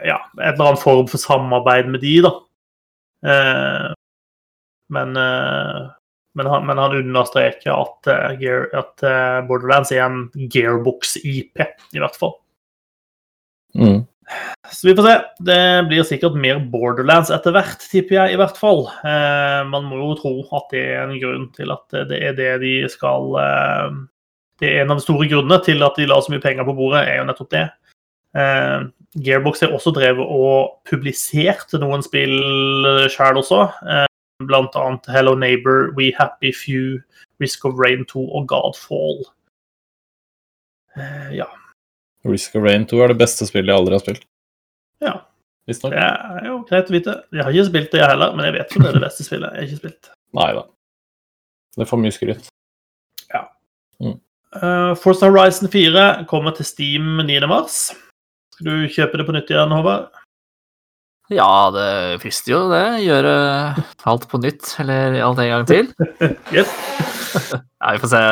ja, en eller annen form for samarbeid med de, da. Eh, men, eh, men, han, men han understreker at, eh, Gear, at eh, Borderlands er en Gearbox-IP, i hvert fall. Mm. Så vi får se. Det blir sikkert mer Borderlands etter hvert, tipper jeg i hvert fall. Eh, man må jo tro at det er en grunn til at det er det de skal eh, Det er en av de store grunnene til at de la så mye penger på bordet, er jo nettopp det. Eh, Gearbox har også drevet og publisert noen spill sjøl også. Annet Hello Neighbor, We Happy Few, Risk of Rain 2 og Godfall. Uh, ja. Risk of Rain 2 er det beste spillet jeg aldri har spilt. ja. Visstnok. Det er jo greit å vite. Jeg har ikke spilt det, jeg heller, men jeg vet om det er det beste spillet. Jeg har ikke spilt. Nei da. Det for mye skryt. Uh, Forza Horizon 4 kommer til Steam 9. mars. Skal du kjøpe det på nytt igjen, Håvard? Ja, det frister jo det. Gjøre alt på nytt, eller alt en gang til. [laughs] Yes. [laughs] ja, vi får se.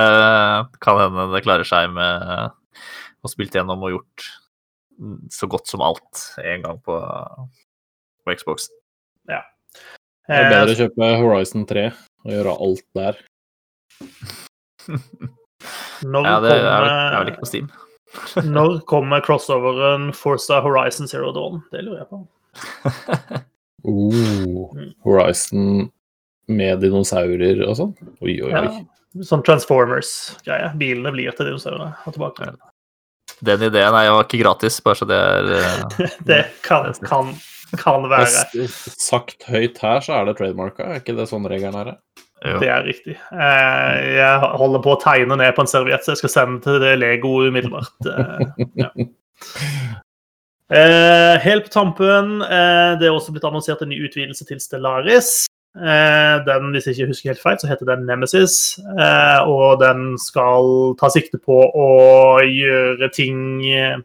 Kan hende det klarer seg med å spilt gjennom og gjort så godt som alt en gang på, på Xbox. Det er bedre Eh, å kjøpe Horizon 3 og gjøre alt der. [laughs] når, Ja, det er vel, er vel ikke på Steam. når kommer crossoveren Forza Horizon Zero Dawn? Det lurer jeg på. Oh, Mm. Horizon med dinosaurer og sånn. Oi, oi, Ja. Sånn Transformers-greie. Bilene blir til dinosaurene og tilbake. Den ideen er jo ikke gratis, bare så det er [laughs] eh, Det kan, kan, kan være. Sagt høyt her, så er det trademarka. Er ikke det sånn regelen er? jo. Det er riktig. Eh, Jeg holder på å tegne ned på en serviett, så jeg skal sende til det Lego umiddelbart. Eh, Ja. [laughs] Eh, Helt på tampen, eh, det er også blitt annonsert en ny utvidelse til Stellaris. Eh, Den, hvis jeg ikke husker helt feil, så heter den Nemesis. eh, Og den skal ta sikte på å gjøre ting eh,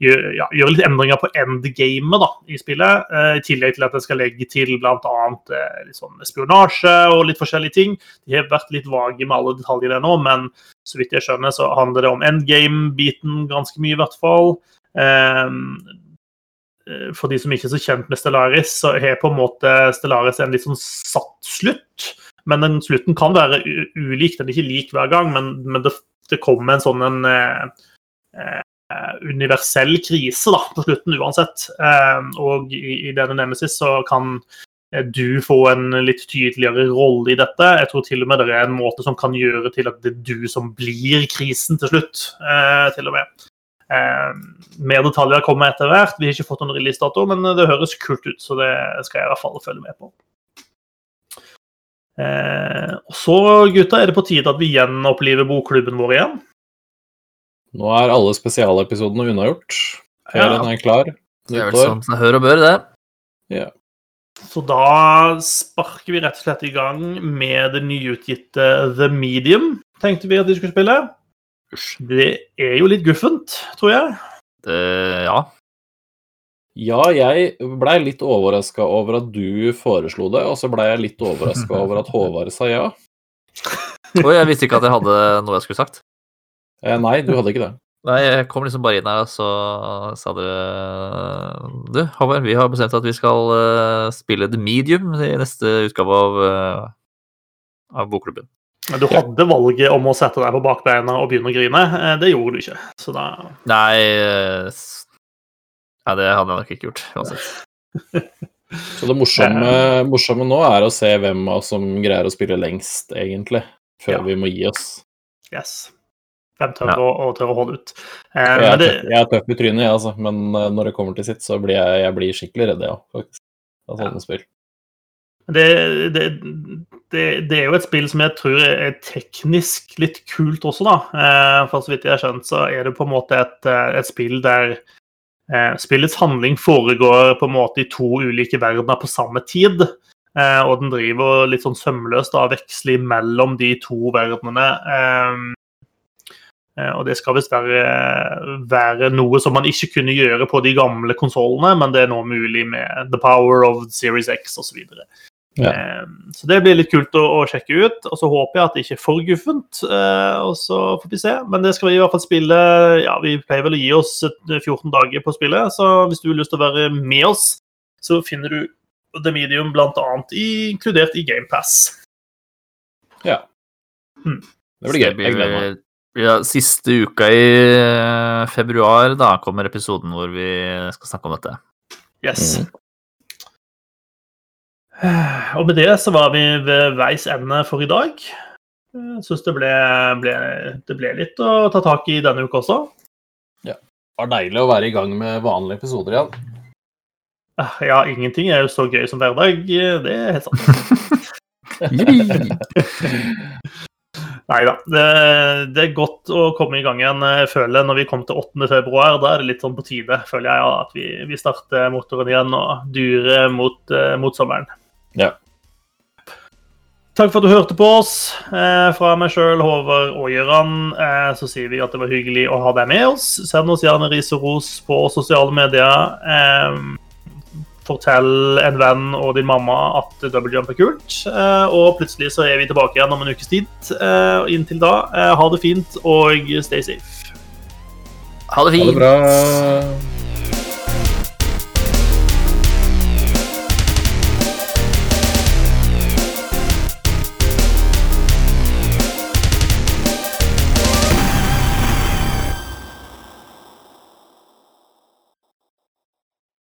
gjøre, ja, gjøre litt endringer på endgamet da, i spillet. eh, I tillegg til at den skal legge til bl.a. litt sånn spionasje og litt forskjellige ting. De har vært litt vage med alle detaljene nå, men så vidt jeg skjønner, så handler det om endgame-biten ganske mye, i hvert fall. Eh, For de som ikke er så kjent med Stellaris, så er på en måte Stellaris en litt sånn satt slutt. Men den slutten kan være ulik. Den er ikke lik hver gang, men, men det, det kommer en sånn en eh, eh, universell krise da, på slutten uansett. Eh, og i, i denne Nemesis så kan eh, du få en litt tydeligere rolle i dette. Jeg tror til og med det er en måte som kan gjøre til at det er du som blir krisen til slutt. Eh, til og med. Eh, mer detaljer kommer etter hvert. Vi har ikke fått noen releasedato, men det høres kult ut, så det skal jeg i hvert fall følge med på. Eh, og så, gutta, er det på tide at vi gjenoppliver bokklubben vår igjen. Nå er alle spesialepisodene unnagjort. Ferien Ja. er klar. Det er vel sånn hør og bør, det. Ja. Så da sparker vi rett og slett i gang med det nyutgitte The Medium, tenkte vi at vi skulle spille. Det er jo litt guffent, tror jeg. det ja. Ja, jeg blei litt overraska over at du foreslo det, og så blei jeg litt overraska [laughs] over at Håvard sa ja. Og jeg visste ikke at jeg hadde noe jeg skulle sagt. Eh, nei, du hadde ikke det. Nei, jeg kom liksom bare inn her, og så sa dere Du, Håvard, vi har bestemt at vi skal eh, spille The Medium i neste utgave av, eh, av Bokklubben. Du hadde valget om å sette deg på bakbeina og begynne å grine. Eh, det gjorde du ikke. Så da Nei eh, Ja, det hadde jeg nok ikke gjort uansett. [laughs] Så det morsomme, morsomme nå er å se hvem av oss som greier å spille lengst, egentlig. Før Ja. vi må gi oss. Yes. Hvem tør Ja. å, å tør å holde ut? Eh, Jeg men er, det, tøff, jeg er tøff i trynet, jeg, altså. Men eh, når det kommer til sitt, så blir jeg, jeg blir skikkelig redd, ja, faktisk. Av sånne spill. Det, det, det, det er jo et spill som jeg tror er teknisk litt kult også, da. Eh, For så vidt jeg har skjønt, så er det på en måte et, eh, et spill der eh, spillets handling foregår på en måte i to ulike verdener på samme tid. Og den driver litt sånn sømløst og veksler mellom de to verdenene. Og det skal visst være, være noe som man ikke kunne gjøre på de gamle konsollene, men det er nå mulig med The Power of Series X osv. Ja. Eh, Så det blir litt kult å, å sjekke ut. Og så håper jeg at det ikke er for guffent. eh, Og så får vi se. Men det skal vi i hvert fall spille Ja, vi pleier vel å gi oss 14 dager på spillet, så hvis du har lyst til å være med oss, så finner du The Medium bl.a. inkludert i GamePass. Det blir gøy. Det blir Jeg gleder meg. Ja, siste uka i eh, februar, da kommer episoden hvor vi skal snakke om dette. Yes. Mm. Og med det så var vi ved veis ende for i dag. Jeg syns det det ble litt å ta tak i denne uka også. Ja. Det var deilig å være i gang med vanlige episoder igjen. Eh, Ja, ingenting er jo så gøy som hverdag. Det er helt sant. [laughs] Nei da. Det, det er godt å komme i gang igjen. Jeg føler når vi kom til 8. februar, da er det litt sånn på tide, føler jeg, at vi, vi starter motoren igjen og durer mot, eh, mot sommeren. Ja. Takk for at du hørte på oss. Eh, fra meg sjøl, Håvard og Gøran, eh, så sier vi at det var hyggelig å ha deg med oss. Send oss gjerne ris og ros på sosiale medier. Eh, fortell en venn og din mamma at double jump er kult. Eh, og plutselig så er vi tilbake igjen om en ukes tid. Eh, inntil da, eh, ha det fint og stay safe. Ha det fint. Ha det bra.